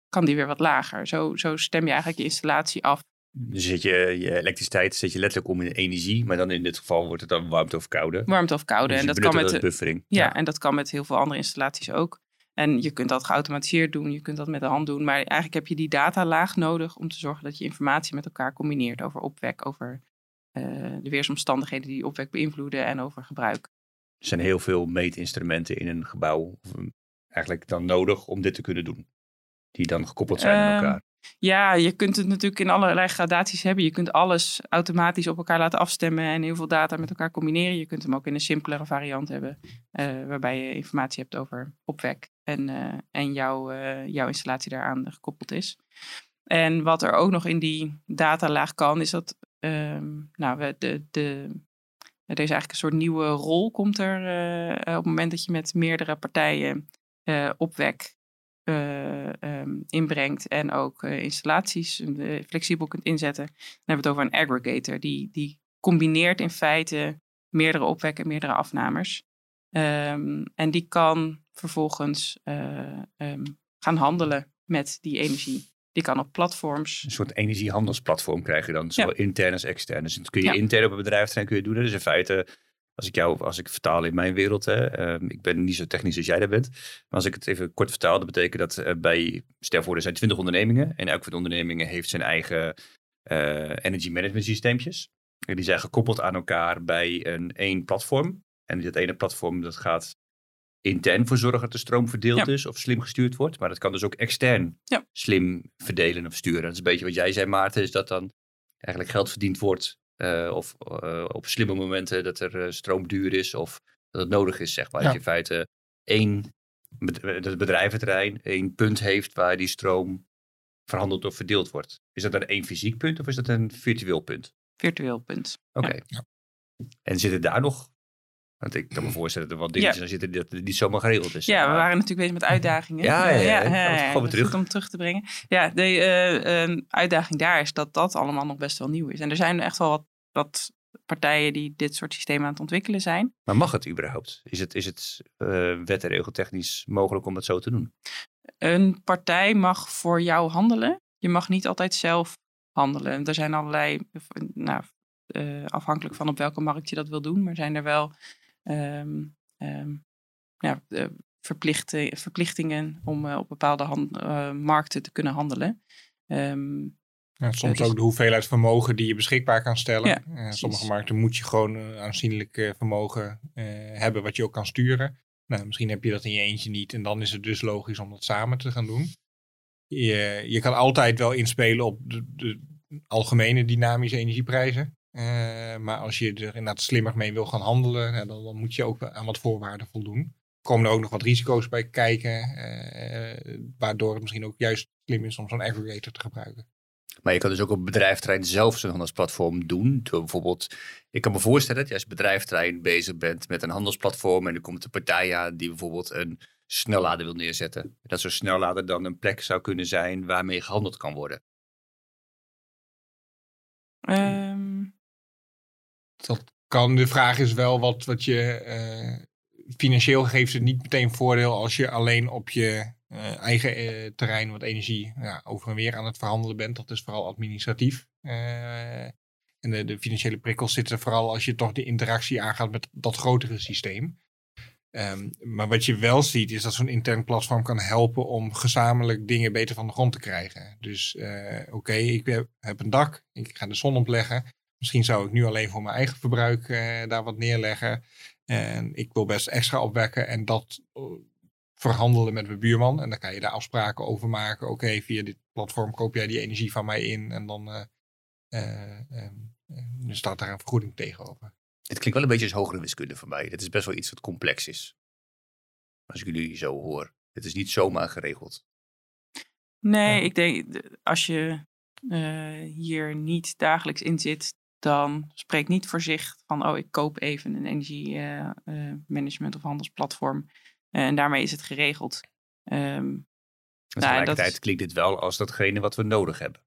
kan die weer wat lager. Zo, zo stem je eigenlijk je installatie af dus zet je, je elektriciteit zet je letterlijk om in energie, maar dan in dit geval wordt het dan warmte of koude. Warmte of koude. Dus en dat kan met buffering. Ja, ja, en dat kan met heel veel andere installaties ook. En je kunt dat geautomatiseerd doen, je kunt dat met de hand doen, maar eigenlijk heb je die datalaag nodig om te zorgen dat je informatie met elkaar combineert over opwek, over uh, de weersomstandigheden die opwek beïnvloeden en over gebruik. Er zijn heel veel meetinstrumenten in een gebouw eigenlijk dan nodig om dit te kunnen doen, die dan gekoppeld zijn aan ehm, elkaar. Ja, je kunt het natuurlijk in allerlei gradaties hebben. Je kunt alles automatisch op elkaar laten afstemmen en heel veel data met elkaar combineren. Je kunt hem ook in een simpelere variant hebben, uh, waarbij je informatie hebt over opwek en, uh, en jouw, uh, jouw installatie daaraan gekoppeld is. En wat er ook nog in die datalaag kan, is dat um, nou, de, de, er is eigenlijk een soort nieuwe rol komt er op het moment dat je met meerdere partijen opwek uh, um, inbrengt en ook uh, installaties uh, flexibel kunt inzetten. Dan hebben we het over een aggregator. Die, die combineert in feite meerdere opwekken, meerdere afnemers. Um, en die kan vervolgens um, gaan handelen met die energie. Die kan op platforms. Een soort energiehandelsplatform krijg je dan, zowel ja. intern als extern. Dus dat kun je ja. intern op een bedrijf kun je doen. Dus in feite als ik jou, als ik vertaal in mijn wereld, hè, um, ik ben niet zo technisch als jij daar bent. Maar als ik het even kort vertaal, dat betekent dat uh, bij, stel voor er zijn 20 ondernemingen. En elke van de ondernemingen heeft zijn eigen uh, energy management systeempjes. En die zijn gekoppeld aan elkaar bij een één platform. En dat ene platform dat gaat intern voor zorgen dat de stroom verdeeld ja. is of slim gestuurd wordt. Maar dat kan dus ook extern ja. slim verdelen of sturen. Dat is een beetje wat jij zei, Maarten, is dat dan eigenlijk geld verdiend wordt of uh, op slimme momenten dat er uh, stroom duur is of dat het nodig is, zeg maar. Ja. Dat je in feite één het bedrijventerrein één punt heeft waar die stroom verhandeld of verdeeld wordt. Is dat dan één fysiek punt of is dat een virtueel punt? Virtueel punt. Oké. Okay. Ja. En zitten daar nog want ik kan me voorstellen dat er wat dingen ja. zitten die dat niet zomaar geregeld is. Ja, we waren natuurlijk bezig met uitdagingen. Ja, ja, ja. ja, ja gewoon terug. Goed om terug te brengen. Ja, de uh, uh, uitdaging daar is dat dat allemaal nog best wel nieuw is. En er zijn echt wel wat, wat partijen die dit soort systemen aan het ontwikkelen zijn. Maar mag het überhaupt? Is het, is het uh, wet en regeltechnisch mogelijk om het zo te doen? Een partij mag voor jou handelen. Je mag niet altijd zelf handelen. Er zijn allerlei, nou, afhankelijk van op welke markt je dat wil doen, maar zijn er wel um, um, ja, uh, verplichte, verplichtingen om op bepaalde hand, markten te kunnen handelen. Um, ja, soms ook de hoeveelheid vermogen die je beschikbaar kan stellen. Ja, sommige markten moet je gewoon aanzienlijk vermogen hebben wat je ook kan sturen. Nou, misschien heb je dat in je eentje niet en dan is het dus logisch om dat samen te gaan doen. Je, je kan altijd wel inspelen op de, de algemene dynamische energieprijzen. Uh, maar als je er inderdaad slimmer mee wil gaan handelen, nou, dan, dan, moet je ook aan wat voorwaarden voldoen. Er komen er ook nog wat risico's bij kijken, uh, waardoor het misschien ook juist slim is om zo'n aggregator te gebruiken. Maar je kan dus ook op bedrijfterrein zelf zo'n handelsplatform doen. Door bijvoorbeeld, ik kan me voorstellen dat je als bedrijfterrein bezig bent met een handelsplatform en er komt een partij aan die bijvoorbeeld een snellader wil neerzetten. Dat zo'n snellader dan een plek zou kunnen zijn waarmee gehandeld kan worden. Um, dat kan. De vraag is wel wat, wat je. Uh, financieel geeft het niet meteen voordeel als je alleen op je eh, eigen eh, terrein wat energie ja, over en weer aan het verhandelen bent. Dat is vooral administratief. Eh, en de, de, financiële prikkels zitten vooral als je toch de interactie aangaat met dat grotere systeem. Um, maar wat je wel ziet is dat zo'n intern platform kan helpen om gezamenlijk dingen beter van de grond te krijgen. Dus oké, ik heb, heb, een dak, ik ga de zon opleggen. Misschien zou ik nu alleen voor mijn eigen verbruik daar wat neerleggen. En ik wil best extra opwekken en dat verhandelen met mijn buurman. En dan kan je daar afspraken over maken. Oké, via dit platform koop jij die energie van mij in. En dan uh, uh, staat daar een vergoeding tegenover. Het klinkt wel een beetje als hogere wiskunde voor mij. Het is best wel iets wat complex is. Als ik jullie zo hoor. Het is niet zomaar geregeld. Nee, ik denk als je hier niet dagelijks in zit, dan spreekt niet voor zich van, oh, ik koop even een energiemanagement of handelsplatform. Eh, en daarmee is het geregeld. Um, tegelijkertijd dat klinkt dit wel als datgene wat we nodig hebben.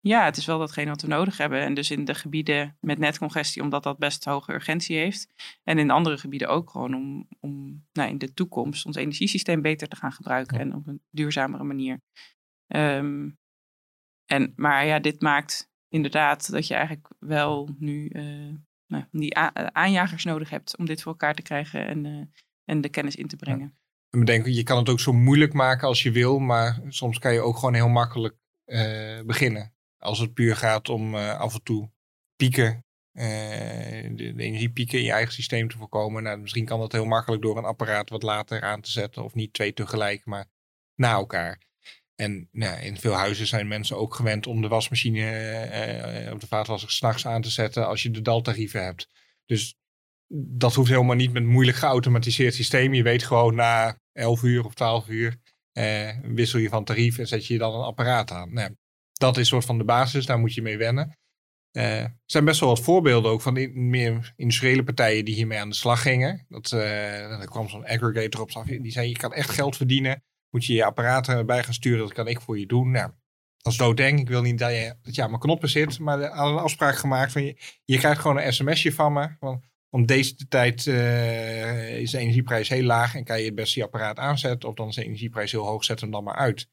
Ja, het is wel datgene wat we nodig hebben. En dus in de gebieden met netcongestie, omdat dat best hoge urgentie heeft. En in andere gebieden ook gewoon om, om nou, in de toekomst ons energiesysteem beter te gaan gebruiken. En op een duurzamere manier. Um, en, maar ja, dit maakt inderdaad dat je eigenlijk wel nu uh, nou, die aanjagers nodig hebt om dit voor elkaar te krijgen. En uh, en de kennis in te brengen. Ja. bedenken, je kan het ook zo moeilijk maken als je wil, maar soms kan je ook gewoon heel makkelijk uh, beginnen. Als het puur gaat om uh, af en toe pieken, uh, de, de, energiepieken in je eigen systeem te voorkomen. Nou, misschien kan dat heel makkelijk door een apparaat wat later aan te zetten, of niet twee tegelijk, maar na elkaar. En nou, in veel huizen zijn mensen ook gewend om de wasmachine of de vaatwasser s'nachts aan te zetten als je de daltarieven hebt. Dus dat hoeft helemaal niet met moeilijk geautomatiseerd systeem. Je weet gewoon na 11 uur of 12 uur eh, wissel je van tarief en zet je dan een apparaat aan. Nou, dat is soort van de basis, daar moet je mee wennen. Uh, er zijn best wel wat voorbeelden ook van meer industriële partijen die hiermee aan de slag gingen. Dat, uh, er kwam zo'n aggregator op. Die zei, je kan echt geld verdienen. Moet je je apparaten bij gaan sturen, dat kan ik voor je doen. Nou, dat is doodeng. Ik wil niet dat je, dat je aan mijn knoppen zit. Maar hadden een afspraak gemaakt van je, je krijgt gewoon een sms'je van me. Om deze tijd uh, is de energieprijs heel laag en kan je het best je apparaat aanzetten. Of dan is de energieprijs heel hoog, zet hem dan maar uit.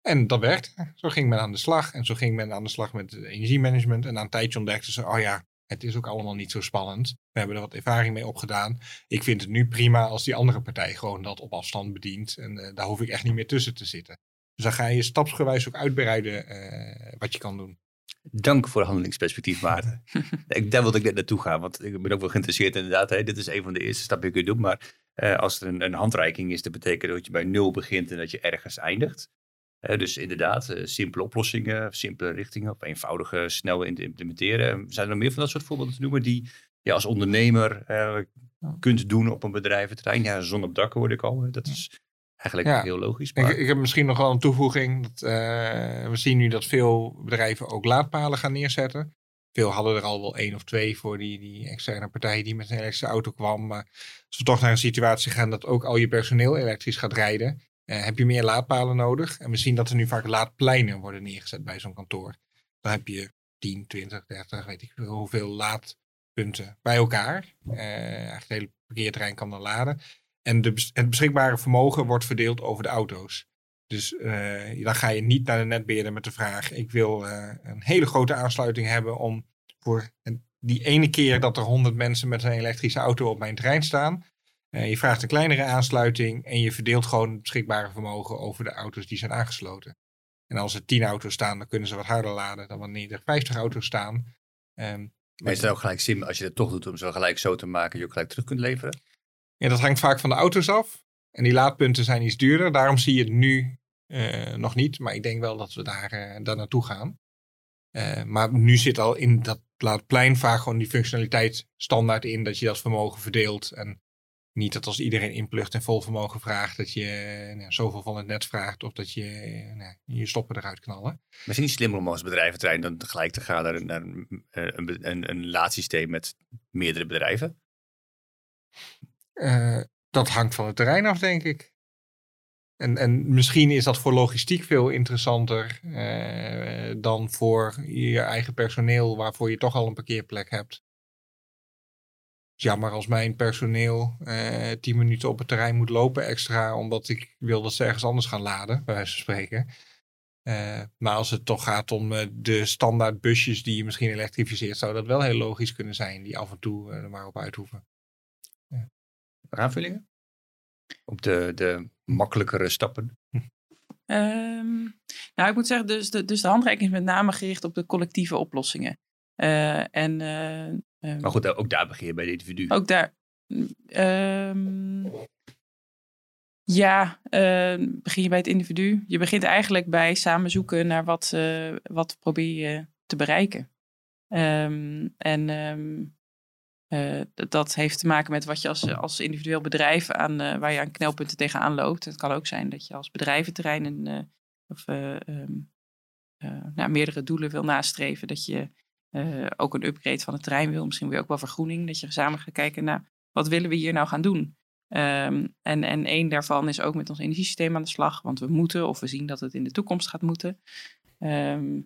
En dat werkt. Zo ging men aan de slag. En zo ging men aan de slag met energiemanagement. En na een tijdje ontdekten ze, oh ja, het is ook allemaal niet zo spannend. We hebben er wat ervaring mee opgedaan. Ik vind het nu prima als die andere partij gewoon dat op afstand bedient. En uh, daar hoef ik echt niet meer tussen te zitten. Dus dan ga je stapsgewijs ook uitbreiden uh, wat je kan doen. Dank voor handelingsperspectief, Maarten. ik, daar wilde ik net naartoe gaan, want ik ben ook wel geïnteresseerd inderdaad. Hè, dit is een van de eerste stappen die je kunt doen. Maar uh, als er een, een, handreiking is, dat betekent dat je bij nul begint en dat je ergens eindigt. Uh, dus inderdaad, uh, simpele oplossingen, simpele richtingen, op eenvoudige, snel in te implementeren. Zijn er nog meer van dat soort voorbeelden te noemen die je als ondernemer kunt doen op een bedrijventerrein? Ja, zon op dak hoorde ik al. Dat is Eigenlijk ja. heel logisch. Maar... Ik, ik, heb misschien nog wel een toevoeging. Dat, uh, we zien nu dat veel bedrijven ook laadpalen gaan neerzetten. Veel hadden er al wel één of twee voor die, die externe partij die met een elektrische auto kwam. Maar als we toch naar een situatie gaan dat ook al je personeel elektrisch gaat rijden, uh, heb je meer laadpalen nodig. En we zien dat er nu vaak laadpleinen worden neergezet bij zo'n kantoor. Dan heb je 10, 20, 30, weet ik veel hoeveel laadpunten bij elkaar. Uh, eigenlijk het hele parkeerterrein kan dan laden. En de, het beschikbare vermogen wordt verdeeld over de auto's. Dus uh, dan ga je niet naar de netbeheerder met de vraag: ik wil uh, een hele grote aansluiting hebben om voor die ene keer dat er 100 mensen met een elektrische auto op mijn terrein staan. Uh, je vraagt een kleinere aansluiting en je verdeelt gewoon het beschikbare vermogen over de auto's die zijn aangesloten. En als er 10 auto's staan, dan kunnen ze wat harder laden dan wanneer er 50 auto's staan. Um, maar is het ook gelijk sim als je het toch doet om zo gelijk zo te maken, je ook gelijk terug kunt leveren? Ja, dat hangt vaak van de auto's af. En die laadpunten zijn iets duurder. Daarom zie je het nu uh, nog niet. Maar ik denk wel dat we daar, uh, naartoe gaan. Uh, maar nu zit al in dat laadplein vaak gewoon die functionaliteit standaard in. Dat je dat vermogen verdeelt. En niet dat als iedereen inplucht en vol vermogen vraagt. Dat je nou, zoveel van het net vraagt. Of dat je nou, je stoppen eruit knallen. Misschien slimmer om als bedrijventrein dan gelijk te gaan naar, naar een, een, een, een laadsysteem met meerdere bedrijven. Uh, dat hangt van het terrein af, denk ik. En, en misschien is dat voor logistiek veel interessanter uh, dan voor je eigen personeel, waarvoor je toch al een parkeerplek hebt. jammer als mijn personeel eh, tien minuten op het terrein moet lopen extra, omdat ik wil dat ze ergens anders gaan laden, bij wijze spreken. Eh, maar als het toch gaat om eh, de standaard busjes die je misschien elektrificeert, zou dat wel heel logisch kunnen zijn, die af en toe er maar op uit hoeven. Aanvullingen? Op de, de makkelijkere stappen? Ehm, nou, ik moet zeggen, dus de, dus de handreiking is met name gericht op de collectieve oplossingen. Eh, en, eh, ehm, Maar goed, ook daar begin je bij de individu. Ook daar. ehm, ja, begin je bij het individu. Je begint eigenlijk bij samen zoeken naar wat, eh, wat probeer je te bereiken. En eh, dat- heeft te maken met wat je als, als individueel bedrijf aan, eh, waar je aan knelpunten tegenaan loopt. Het kan ook zijn dat je als bedrijventerrein een, eh, of, eh, ehm, eh, nou, meerdere doelen wil nastreven. Dat je ook een upgrade van het terrein wil. Misschien je ook wel vergroening. Dat je samen gaat kijken naar wat willen we hier nou gaan doen. Ehm, en, en één daarvan is ook met ons energiesysteem aan de slag. Want we moeten of we zien dat het in de toekomst gaat moeten. Ehm,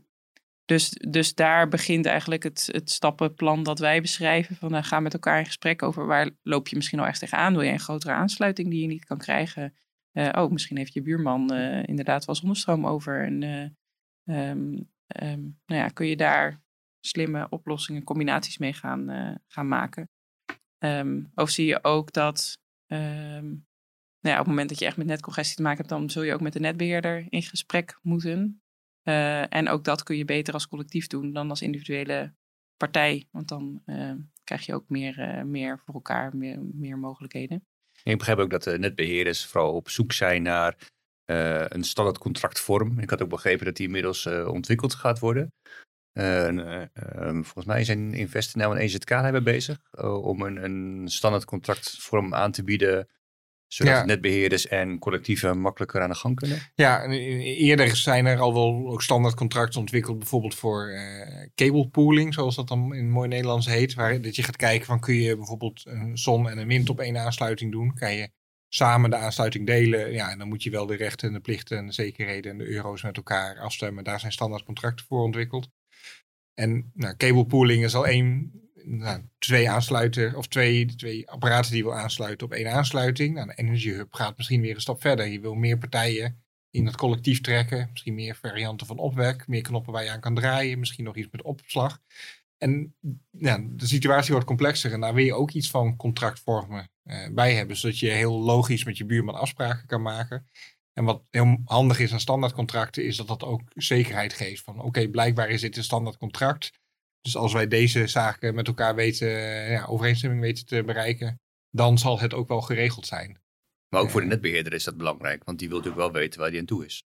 dus, dus daar begint eigenlijk het, het stappenplan dat wij beschrijven. Van uh, ga met elkaar in gesprek over waar loop je misschien al echt tegenaan. Wil je een grotere aansluiting die je niet kan krijgen? Eh, oh, misschien heeft je buurman eh, inderdaad wel zonnestroom over. En eh, ehm, ehm, nou ja, kun je daar slimme oplossingen, combinaties mee gaan, eh, gaan maken. Ehm, of zie je ook dat nou ja, op het moment dat je echt met netcongestie te maken hebt, dan zul je ook met de netbeheerder in gesprek moeten. Eh, en ook dat kun je beter als collectief doen dan als individuele partij. Want dan eh, krijg je ook meer, eh, meer voor elkaar, meer, meer mogelijkheden. Ik begrijp ook dat de netbeheerders vooral op zoek zijn naar een standaard contractvorm. Ik had ook begrepen dat die inmiddels ontwikkeld gaat worden. Eh, en, eh, ehm, volgens mij zijn InvestNL en EZK hebben bezig eh, om een, een standaard contractvorm aan te bieden. Zodat Ja. netbeheerders en collectieven makkelijker aan de gang kunnen. Ja, en e- eerder zijn er al wel ook standaard contracten ontwikkeld, bijvoorbeeld voor eh cable pooling, zoals dat dan in mooi Nederlands heet. Waar dat je gaat kijken van kun je bijvoorbeeld een zon en een wind op één aansluiting doen. Kan je samen de aansluiting delen. Ja, en dan moet je wel de rechten en de plichten en de zekerheden en de euro's met elkaar afstemmen. Daar zijn standaard contracten voor ontwikkeld. En nou, cable pooling is al één, nou, twee aansluiten of twee, twee apparaten die je wil aansluiten op één aansluiting. Nou, de Energy Hub gaat misschien weer een stap verder. Je wil meer partijen in het collectief trekken. Misschien meer varianten van opwek, meer knoppen waar je aan kan draaien, misschien nog iets met opslag. En de situatie wordt complexer en daar wil je ook iets van contractvormen eh, bij hebben, zodat je heel logisch met je buurman afspraken kan maken. En wat heel handig is aan standaardcontracten, is dat dat ook zekerheid geeft. Van oké, blijkbaar is dit een standaard contract. Dus als wij deze zaken met elkaar weten, eh, ja, overeenstemming weten te bereiken, dan zal het ook wel geregeld zijn. Maar ook voor de netbeheerder is dat belangrijk, want die wil natuurlijk wel weten waar die aan toe is.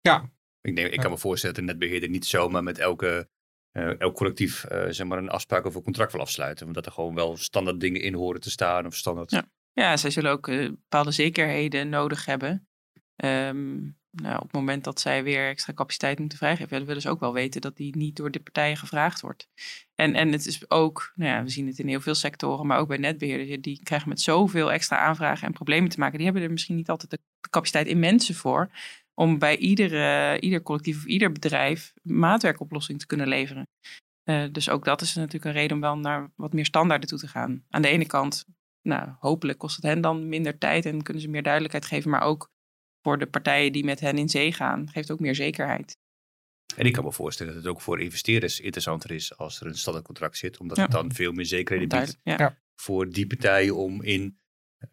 Ja, Ik, denk, ik kan me voorstellen dat de netbeheerder niet zomaar met elke, eh, elk collectief eh, zeg maar een afspraak over contract wil afsluiten. Want dat er gewoon wel standaard dingen in horen te staan of standaard. Ja. Ja, zij zullen ook bepaalde zekerheden nodig hebben. Ehm, nou, op het moment dat zij weer extra capaciteit moeten vrijgeven, ja, willen ze ook wel weten dat die niet door de partijen gevraagd wordt. En, en het is ook, nou ja, we zien het in heel veel sectoren, maar ook bij netbeheerders, die krijgen met zoveel extra aanvragen en problemen te maken. Die hebben er misschien niet altijd de capaciteit in mensen voor om bij iedere, ieder collectief of ieder bedrijf maatwerkoplossing te kunnen leveren. Eh, dus ook dat is natuurlijk een reden om wel naar wat meer standaarden toe te gaan. Aan de ene kant nou, hopelijk kost het hen dan minder tijd en kunnen ze meer duidelijkheid geven. Maar ook voor de partijen die met hen in zee gaan, geeft ook meer zekerheid. En ik kan me voorstellen dat het ook voor investeerders interessanter is als er een standaard contract zit. Omdat Ja. het dan veel meer zekerheden biedt Duidelijk, ja. Voor die partijen om in,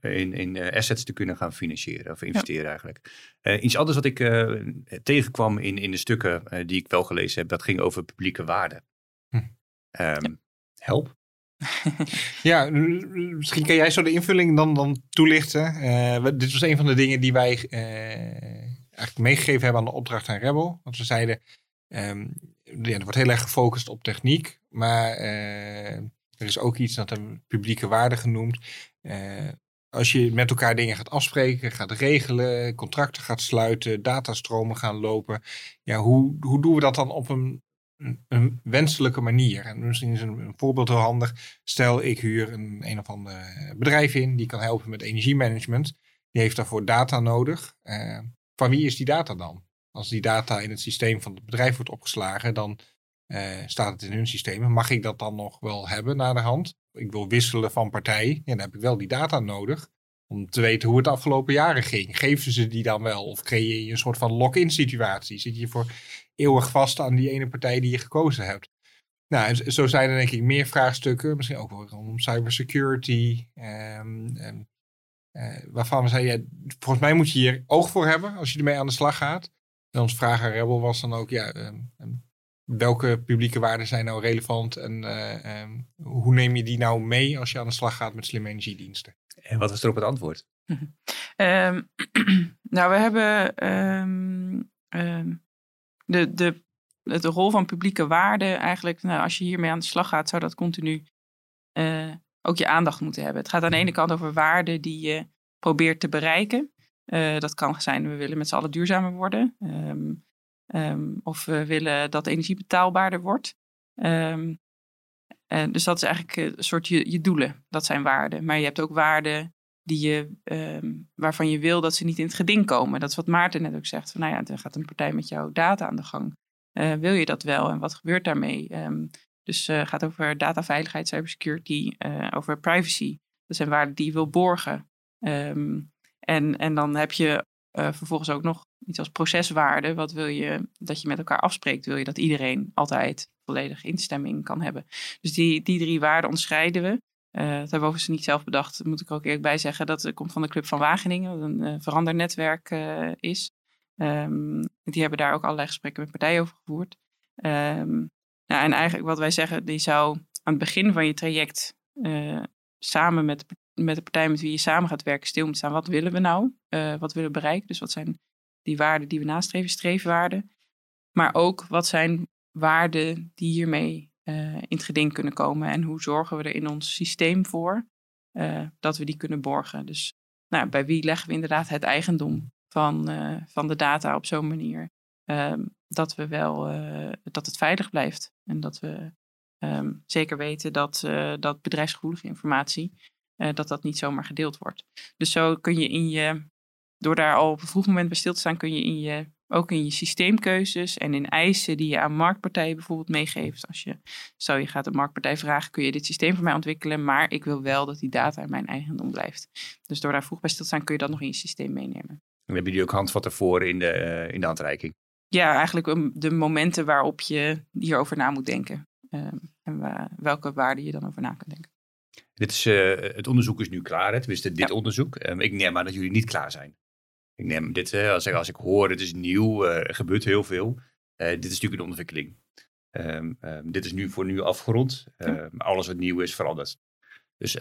in, in eh, assets te kunnen gaan financieren of investeren eigenlijk. Eh, iets anders wat ik eh, tegenkwam in, in de stukken die ik wel gelezen heb, dat ging over publieke waarden. Hm. Ehm, Help. Ja, misschien kan jij zo de invulling dan, dan toelichten. Eh, dit was een van de dingen die wij eh, eigenlijk meegegeven hebben aan de opdracht aan Rebel. Want we zeiden, ehm, ja, er wordt heel erg gefocust op techniek, maar eh, er is ook iets dat een publieke waarde genoemd. Als je met elkaar dingen gaat afspreken, gaat regelen, contracten gaat sluiten, datastromen gaan lopen. Ja, hoe, hoe doen we dat dan op een, een, wenselijke manier? En misschien is een, voorbeeld heel handig. Stel, ik huur een, een of ander bedrijf in, die kan helpen met energiemanagement. Die heeft daarvoor data nodig. Eh, van wie is die data dan? Als die data in het systeem van het bedrijf wordt opgeslagen, dan eh, staat het in hun systemen. Mag ik dat dan nog wel hebben na de hand? Ik wil wisselen van partij. Ja, dan heb ik wel die data nodig. Om te weten hoe het de afgelopen jaren ging. Geven ze die dan wel? Of creëer je een soort van lock-in situatie? Zit je voor eeuwig vast aan die ene partij die je gekozen hebt? Nou, en zo zijn er denk ik meer vraagstukken. Misschien ook wel rondom cybersecurity. Um, uh, waarvan we zeiden, ja, volgens mij moet je hier oog voor hebben als je ermee aan de slag gaat. En ons vraag aan Rebel was dan ook, ja, ehm, ehm, welke publieke waarden zijn nou relevant en eh, ehm, hoe neem je die nou mee als je aan de slag gaat met slimme energiediensten? En wat was erop het antwoord? nou, we hebben de, de, de rol van publieke waarden eigenlijk, nou, als je hiermee aan de slag gaat, zou dat continu uh, ook je aandacht moeten hebben. Het gaat aan de ene kant over waarden die je probeert te bereiken. Uh, dat kan zijn, we willen met z'n allen duurzamer worden. Um, um, of we willen dat energie betaalbaarder wordt. En dus dat is eigenlijk een soort je, je doelen. Dat zijn waarden. Maar je hebt ook waarden die je, waarvan je wil dat ze niet in het geding komen. Dat is wat Maarten net ook zegt. Nou ja, dan gaat een partij met jouw data aan de gang. Uh, wil je dat wel en wat gebeurt daarmee? dus het uh, gaat over dataveiligheid, cybersecurity, uh, over privacy. Dat zijn waarden die je wil borgen. Um, en, en dan heb je vervolgens ook nog iets als proceswaarde. Wat wil je dat je met elkaar afspreekt? Wil je dat iedereen altijd volledig instemming kan hebben? Dus die, die drie waarden onderscheiden we. Uh, dat hebben we ze niet zelf bedacht, dat moet ik ook eerlijk bij zeggen. Dat komt van de Club van Wageningen, wat een uh, verandernetwerk uh, is. Um, die hebben daar ook allerlei gesprekken met partijen over gevoerd. Um, nou, en eigenlijk wat wij zeggen, die zou aan het begin van je traject samen met met de partij met wie je samen gaat werken stil moet staan. Wat willen we nou? Wat willen we bereiken? Dus wat zijn die waarden die we nastreven, streefwaarden? Maar ook wat zijn waarden die hiermee uh, in het geding kunnen komen? En hoe zorgen we er in ons systeem voor uh, dat we die kunnen borgen? Dus nou, bij wie leggen we inderdaad het eigendom van, van de data op zo'n manier? Ehm, dat we wel dat het veilig blijft. En dat we um, zeker weten dat, dat bedrijfsgevoelige informatie dat dat niet zomaar gedeeld wordt. Dus zo kun je in je, door daar al op een vroeg moment bij stil te staan, kun je, in je ook in je systeemkeuzes en in eisen die je aan marktpartijen bijvoorbeeld meegeeft. Als je, zo je gaat een marktpartij vragen, kun je dit systeem voor mij ontwikkelen, maar ik wil wel dat die data in mijn eigendom blijft. Dus door daar vroeg bij stil te staan, kun je dat nog in je systeem meenemen. En hebben jullie ook handvatten voor in de, uh, in de handreiking? Ja, eigenlijk de momenten waarop je hierover na moet denken. Um, en welke waarden je dan over na kunt denken. Dit is, uh, het onderzoek is nu klaar, hè? tenminste dit ja. onderzoek. Um, ik neem aan dat jullie niet klaar zijn. Ik neem dit, uh, als, ik, als ik hoor, het is nieuw, uh, er gebeurt heel veel. dit is natuurlijk een ontwikkeling. Um, um, dit is nu voor nu afgerond. Ja. Alles wat nieuw is, verandert. Dus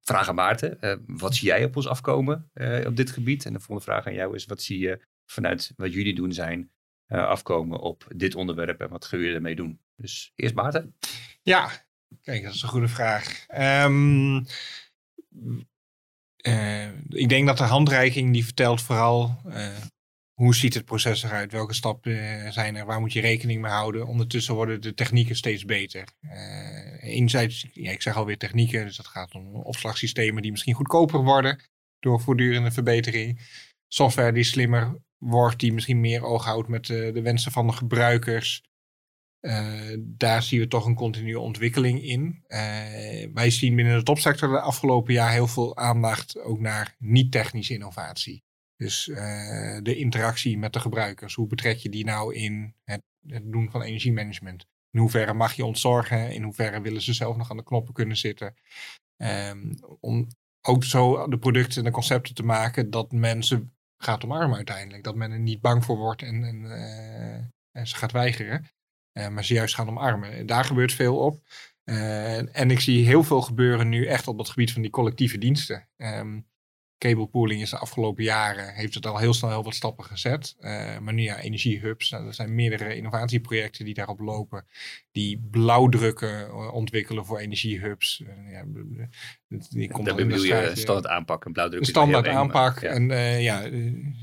vraag aan Maarten, wat zie jij op ons afkomen op dit gebied? En de volgende vraag aan jou is, wat zie je vanuit wat jullie doen zijn afkomen op dit onderwerp en wat ga je ermee doen? Dus eerst Maarten. Ja, Kijk, dat is een goede vraag. Um, uh, ik denk dat de handreiking die vertelt vooral uh, hoe ziet het proces eruit, welke stappen zijn er, waar moet je rekening mee houden. Ondertussen worden de technieken steeds beter. Uh, enerzijds, ja, ik zeg alweer technieken, dus dat gaat om opslagsystemen die misschien goedkoper worden door voortdurende verbetering. Software die slimmer wordt, die misschien meer oog houdt met de wensen van de gebruikers. Uh, daar zien we toch een continue ontwikkeling in. Uh, wij zien binnen de topsector de afgelopen jaar heel veel aandacht ook naar niet-technische innovatie. Dus uh, de interactie met de gebruikers. Hoe betrek je die nou in het, doen van energiemanagement? In hoeverre mag je ontzorgen? In hoeverre willen ze zelf nog aan de knoppen kunnen zitten? Um, om ook zo de producten en de concepten te maken dat mensen gaat omarmen uiteindelijk. Dat men er niet bang voor wordt en, en, en ze gaat weigeren. Uh, maar ze juist gaan omarmen. Daar gebeurt veel op. Uh, en ik zie heel veel gebeuren nu echt op het gebied van die collectieve diensten. Um, cable pooling is de afgelopen jaren, heeft het al heel snel heel wat stappen gezet. Uh, maar nu ja, energiehubs, nou, er zijn meerdere innovatieprojecten die daarop lopen. Die blauwdrukken ontwikkelen voor energiehubs. ja, die komt Daar bedoel je standaard aanpak, een blauwdruk. Een standaard aanpak. Ja. En ja,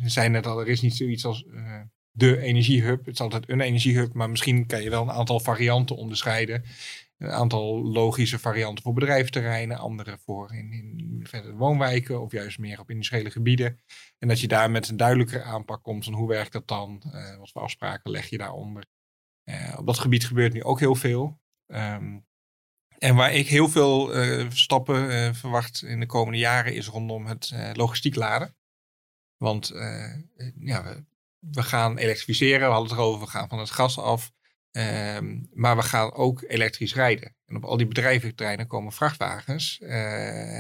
zijn net al, er is niet zoiets als de energiehub. Het is altijd een energiehub, maar misschien kan je wel een aantal varianten onderscheiden. Een aantal logische varianten voor bedrijfsterreinen, andere voor in, in verder woonwijken of juist meer op industriële gebieden. En dat je daar met een duidelijkere aanpak komt van hoe werkt dat dan, uh, wat voor afspraken leg je daaronder. op dat gebied gebeurt nu ook heel veel. Ehm, en waar ik heel veel stappen verwacht in de komende jaren is rondom het logistiek laden. Want ja, we, we gaan elektrificeren, we hadden het erover, we gaan van het gas af. Ehm, maar we gaan ook elektrisch rijden. En op al die bedrijventerreinen komen vrachtwagens. Uh,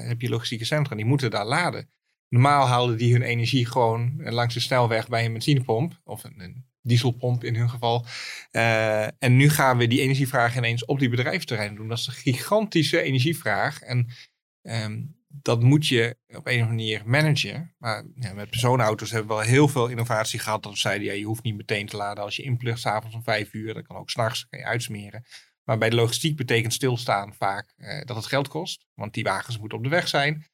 heb je logistieke centra, die moeten daar laden. Normaal haalden die hun energie gewoon langs de snelweg bij een benzinepomp. Of een, dieselpomp in hun geval. Uh, en nu gaan we die energievraag ineens op die bedrijventerreinen doen. Dat is een gigantische energievraag. En um, dat moet je op een of andere manier managen. Maar ja, met personenauto's hebben we wel heel veel innovatie gehad. Dat we zeiden, ja, je hoeft niet meteen te laden als je inplugt s'avonds om vijf uur. Dat kan ook s'nachts, kan je uitsmeren. Maar bij de logistiek betekent stilstaan vaak eh, dat het geld kost. Want die wagens moeten op de weg zijn.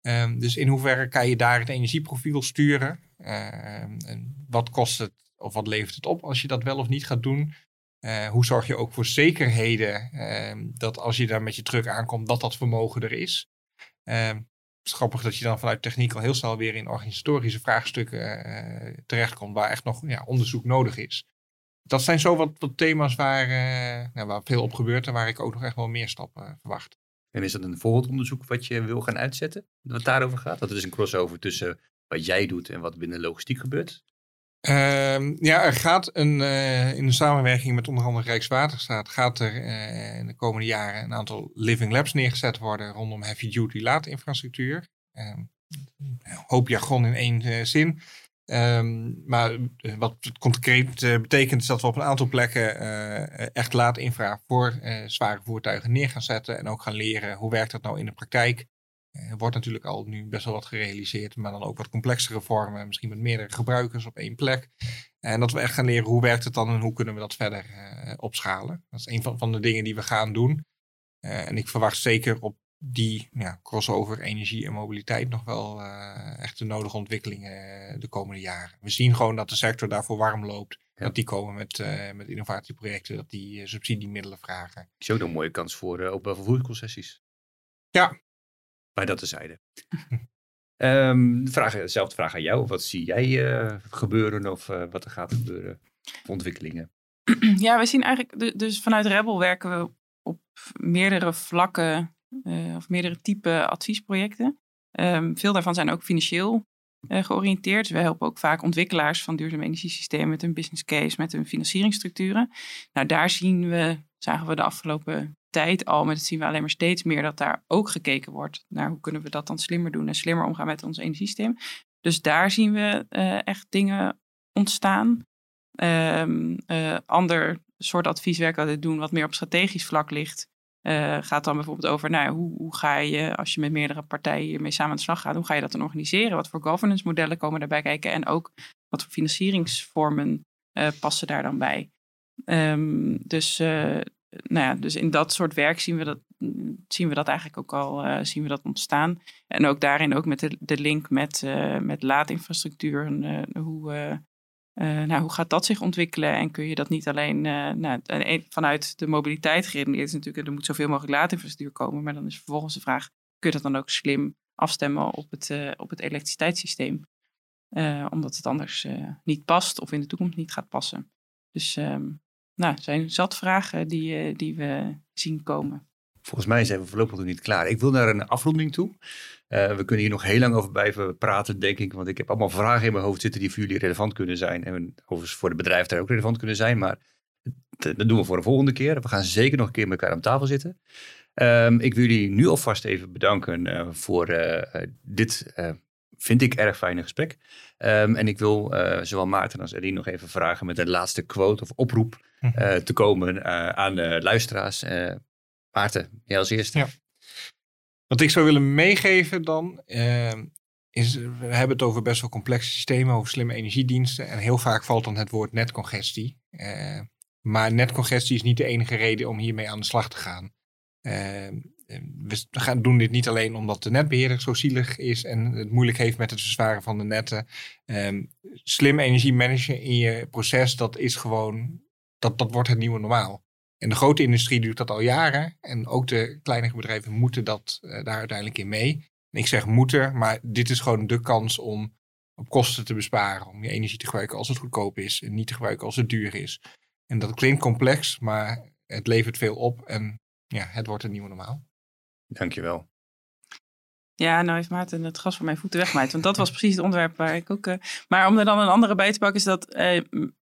Um, dus in hoeverre kan je daar het energieprofiel sturen? Um, en wat kost het of wat levert het op als je dat wel of niet gaat doen? Uh, hoe zorg je ook voor zekerheden um, dat als je daar met je truck aankomt, dat dat vermogen er is? Uh, het is grappig dat je dan vanuit techniek al heel snel weer in organisatorische vraagstukken uh, terechtkomt, waar echt nog ja, onderzoek nodig is. Dat zijn zo wat, thema's waar, uh, nou, waar veel op gebeurt en waar ik ook nog echt wel meer stappen verwacht. En is dat een voorbeeldonderzoek wat je wil gaan uitzetten? Wat daarover gaat? Dat er dus een crossover tussen wat jij doet en wat binnen logistiek gebeurt? Uh, ja, er gaat een, uh, in samenwerking met onder andere Rijkswaterstaat, gaat er uh, in de komende jaren een aantal living labs neergezet worden rondom heavy duty laadinfrastructuur. Uh, hoop jargon in één uh, zin. Um, maar wat het concreet betekent is dat we op een aantal plekken echt laadinfra voor zware voertuigen neer gaan zetten en ook gaan leren hoe werkt dat nou in de praktijk. Er wordt natuurlijk al nu best wel wat gerealiseerd, maar dan ook wat complexere vormen, misschien met meerdere gebruikers op één plek. En dat we echt gaan leren hoe werkt het dan en hoe kunnen we dat verder uh, opschalen. Dat is een van, van de dingen die we gaan doen. Uh, en ik verwacht zeker op die ja, crossover energie en mobiliteit nog wel uh, echt de nodige ontwikkelingen de komende jaren. We zien gewoon dat de sector daarvoor warm loopt. Ja. Dat die komen met, met innovatieprojecten, dat die subsidiemiddelen vragen. Zie ook een mooie kans voor openbaar vervoerconcessies. Ja, bij dat tezijde. um, vraag, dezelfde vraag aan jou. Wat zie jij uh, gebeuren of uh, wat er gaat gebeuren? Ontwikkelingen. Ja, we zien eigenlijk, dus vanuit Rebel werken we op meerdere vlakken uh, of meerdere type adviesprojecten. Um, veel daarvan zijn ook financieel georiënteerd. Dus we helpen ook vaak ontwikkelaars van duurzame energiesystemen met een business case, met hun financieringsstructuren. Nou, daar zien we, zagen we de afgelopen tijd al, maar dat zien we alleen maar steeds meer, dat daar ook gekeken wordt naar hoe kunnen we dat dan slimmer doen en slimmer omgaan met ons energiesysteem. Dus daar zien we uh, echt dingen ontstaan. Um, ander soort advieswerk dat we doen, wat meer op strategisch vlak ligt, uh, gaat dan bijvoorbeeld over nou, hoe, hoe ga je, als je met meerdere partijen hiermee samen aan de slag gaat, hoe ga je dat dan organiseren? Wat voor governance modellen komen daarbij kijken en ook wat voor financieringsvormen passen daar dan bij? Um, dus nou ja, dus in dat soort werk zien we dat, zien we dat eigenlijk ook al uh, zien we dat ontstaan. En ook daarin ook met de, de link met, uh, met laadinfrastructuur. En, uh, hoe, nou, hoe gaat dat zich ontwikkelen? En kun je dat niet alleen nou, vanuit de mobiliteit is natuurlijk, er moet zoveel mogelijk laadinfrastructuur komen. Maar dan is vervolgens de vraag, kun je dat dan ook slim afstemmen op het, op het elektriciteitssysteem? omdat het anders niet past of in de toekomst niet gaat passen. Dus um, nou, zijn zat vragen die, eh, die we zien komen. Volgens mij zijn we voorlopig nog niet klaar. Ik wil naar een afronding toe. Uh, we kunnen hier nog heel lang over blijven praten, denk ik. Want ik heb allemaal vragen in mijn hoofd zitten die voor jullie relevant kunnen zijn. En overigens voor de bedrijven daar ook relevant kunnen zijn. Maar dat doen we voor de volgende keer. We gaan zeker nog een keer met elkaar aan tafel zitten. Um, ik wil jullie nu alvast even bedanken voor dit vind ik erg fijne gesprek. Um, en ik wil uh, zowel Maarten als Eddie nog even vragen met een laatste quote of oproep uh, te komen uh, aan de luisteraars. Maarten, jij als eerste. Ja. Wat ik zou willen meegeven dan, ehm, is we hebben het over best wel complexe systemen, over slimme energiediensten. En heel vaak valt dan het woord netcongestie. maar netcongestie is niet de enige reden om hiermee aan de slag te gaan. Ehm, we gaan doen dit niet alleen omdat de netbeheerder zo zielig is en het moeilijk heeft met het verzwaren van de netten. Um, slim energie managen in je proces, dat is gewoon, dat, dat wordt het nieuwe normaal. En de grote industrie doet dat al jaren. En ook de kleinere bedrijven moeten dat uh, daar uiteindelijk in mee. En ik zeg moeten, maar dit is gewoon de kans om op kosten te besparen. Om je energie te gebruiken als het goedkoop is en niet te gebruiken als het duur is. En dat klinkt complex, maar het levert veel op en ja, het wordt een nieuwe normaal. Dankjewel. Ja, nou heeft Maarten het gas van mijn voeten weggemaaid. Want dat was precies het onderwerp waar ik ook... Uh, maar om er dan een andere bij te pakken is dat... Uh,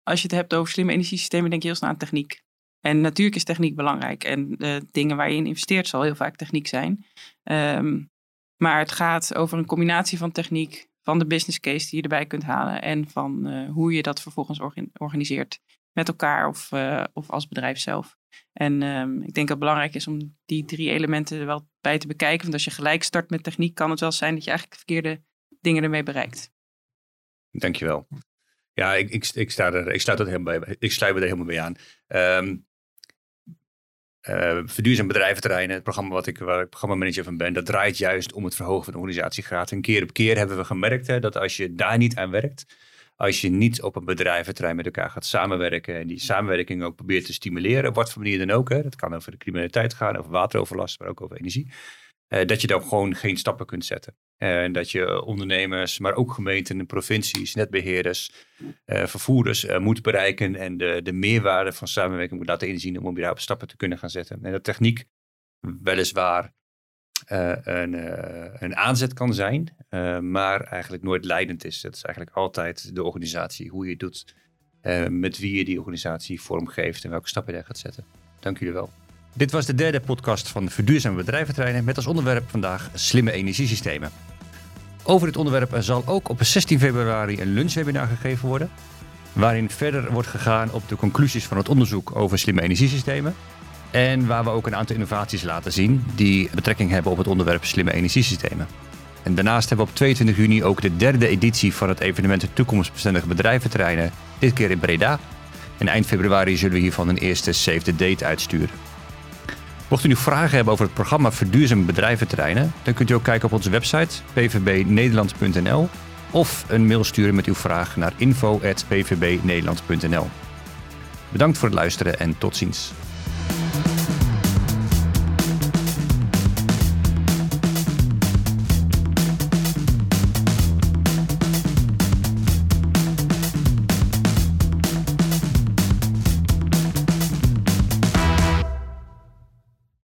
als je het hebt over slimme energiesystemen, denk je heel snel aan techniek. En natuurlijk is techniek belangrijk. En de dingen waar je in investeert zal heel vaak techniek zijn. Um, maar het gaat over een combinatie van techniek, van de business case die je erbij kunt halen en van uh, hoe je dat vervolgens organiseert met elkaar of, of als bedrijf zelf. En um, ik denk dat het belangrijk is om die drie elementen er wel bij te bekijken. Want als je gelijk start met techniek, kan het wel zijn dat je eigenlijk verkeerde dingen ermee bereikt. Dankjewel. Ja, ik, ik, ik, sta er, ik, sluit, er helemaal bij, ik sluit me er helemaal bij aan. Um, verduurzaam bedrijventerreinen, het programma wat ik, waar ik programmamanager van ben, dat draait juist om het verhogen van de organisatiegraad. En keer op keer hebben we gemerkt hè, dat als je daar niet aan werkt, als je niet op een bedrijventerrein met elkaar gaat samenwerken en die samenwerking ook probeert te stimuleren, op wat voor manier dan ook, hè, dat kan over de criminaliteit gaan, over wateroverlast, maar ook over energie, uh, dat je dan gewoon geen stappen kunt zetten. En dat je ondernemers, maar ook gemeenten, provincies, netbeheerders, uh, vervoerders uh, moet bereiken en de, de meerwaarde van samenwerking moet laten inzien om überhaupt stappen te kunnen gaan zetten. En dat techniek weliswaar uh, een, een aanzet kan zijn, maar eigenlijk nooit leidend is. Het is eigenlijk altijd de organisatie, hoe je het doet, met wie je die organisatie vormgeeft en welke stappen je daar gaat zetten. Dank jullie wel. Dit was de derde podcast van Verduurzame Bedrijventerreinen met als onderwerp vandaag slimme energiesystemen. Over dit onderwerp zal ook op 16 februari een lunchwebinar gegeven worden, waarin verder wordt gegaan op de conclusies van het onderzoek over slimme energiesystemen. En waar we ook een aantal innovaties laten zien die betrekking hebben op het onderwerp slimme energiesystemen. En daarnaast hebben we op 22 juni ook de derde editie van het evenement Toekomstbestendige Bedrijventerreinen, dit keer in Breda. En eind februari zullen we hiervan een eerste Save the Date uitsturen. Mocht u nu vragen hebben over het programma Verduurzaam Bedrijventerreinen, dan kunt u ook kijken op onze website pvbnederland.nl of een mail sturen met uw vraag naar info.pvbnederland.nl. Bedankt voor het luisteren en tot ziens. Bye.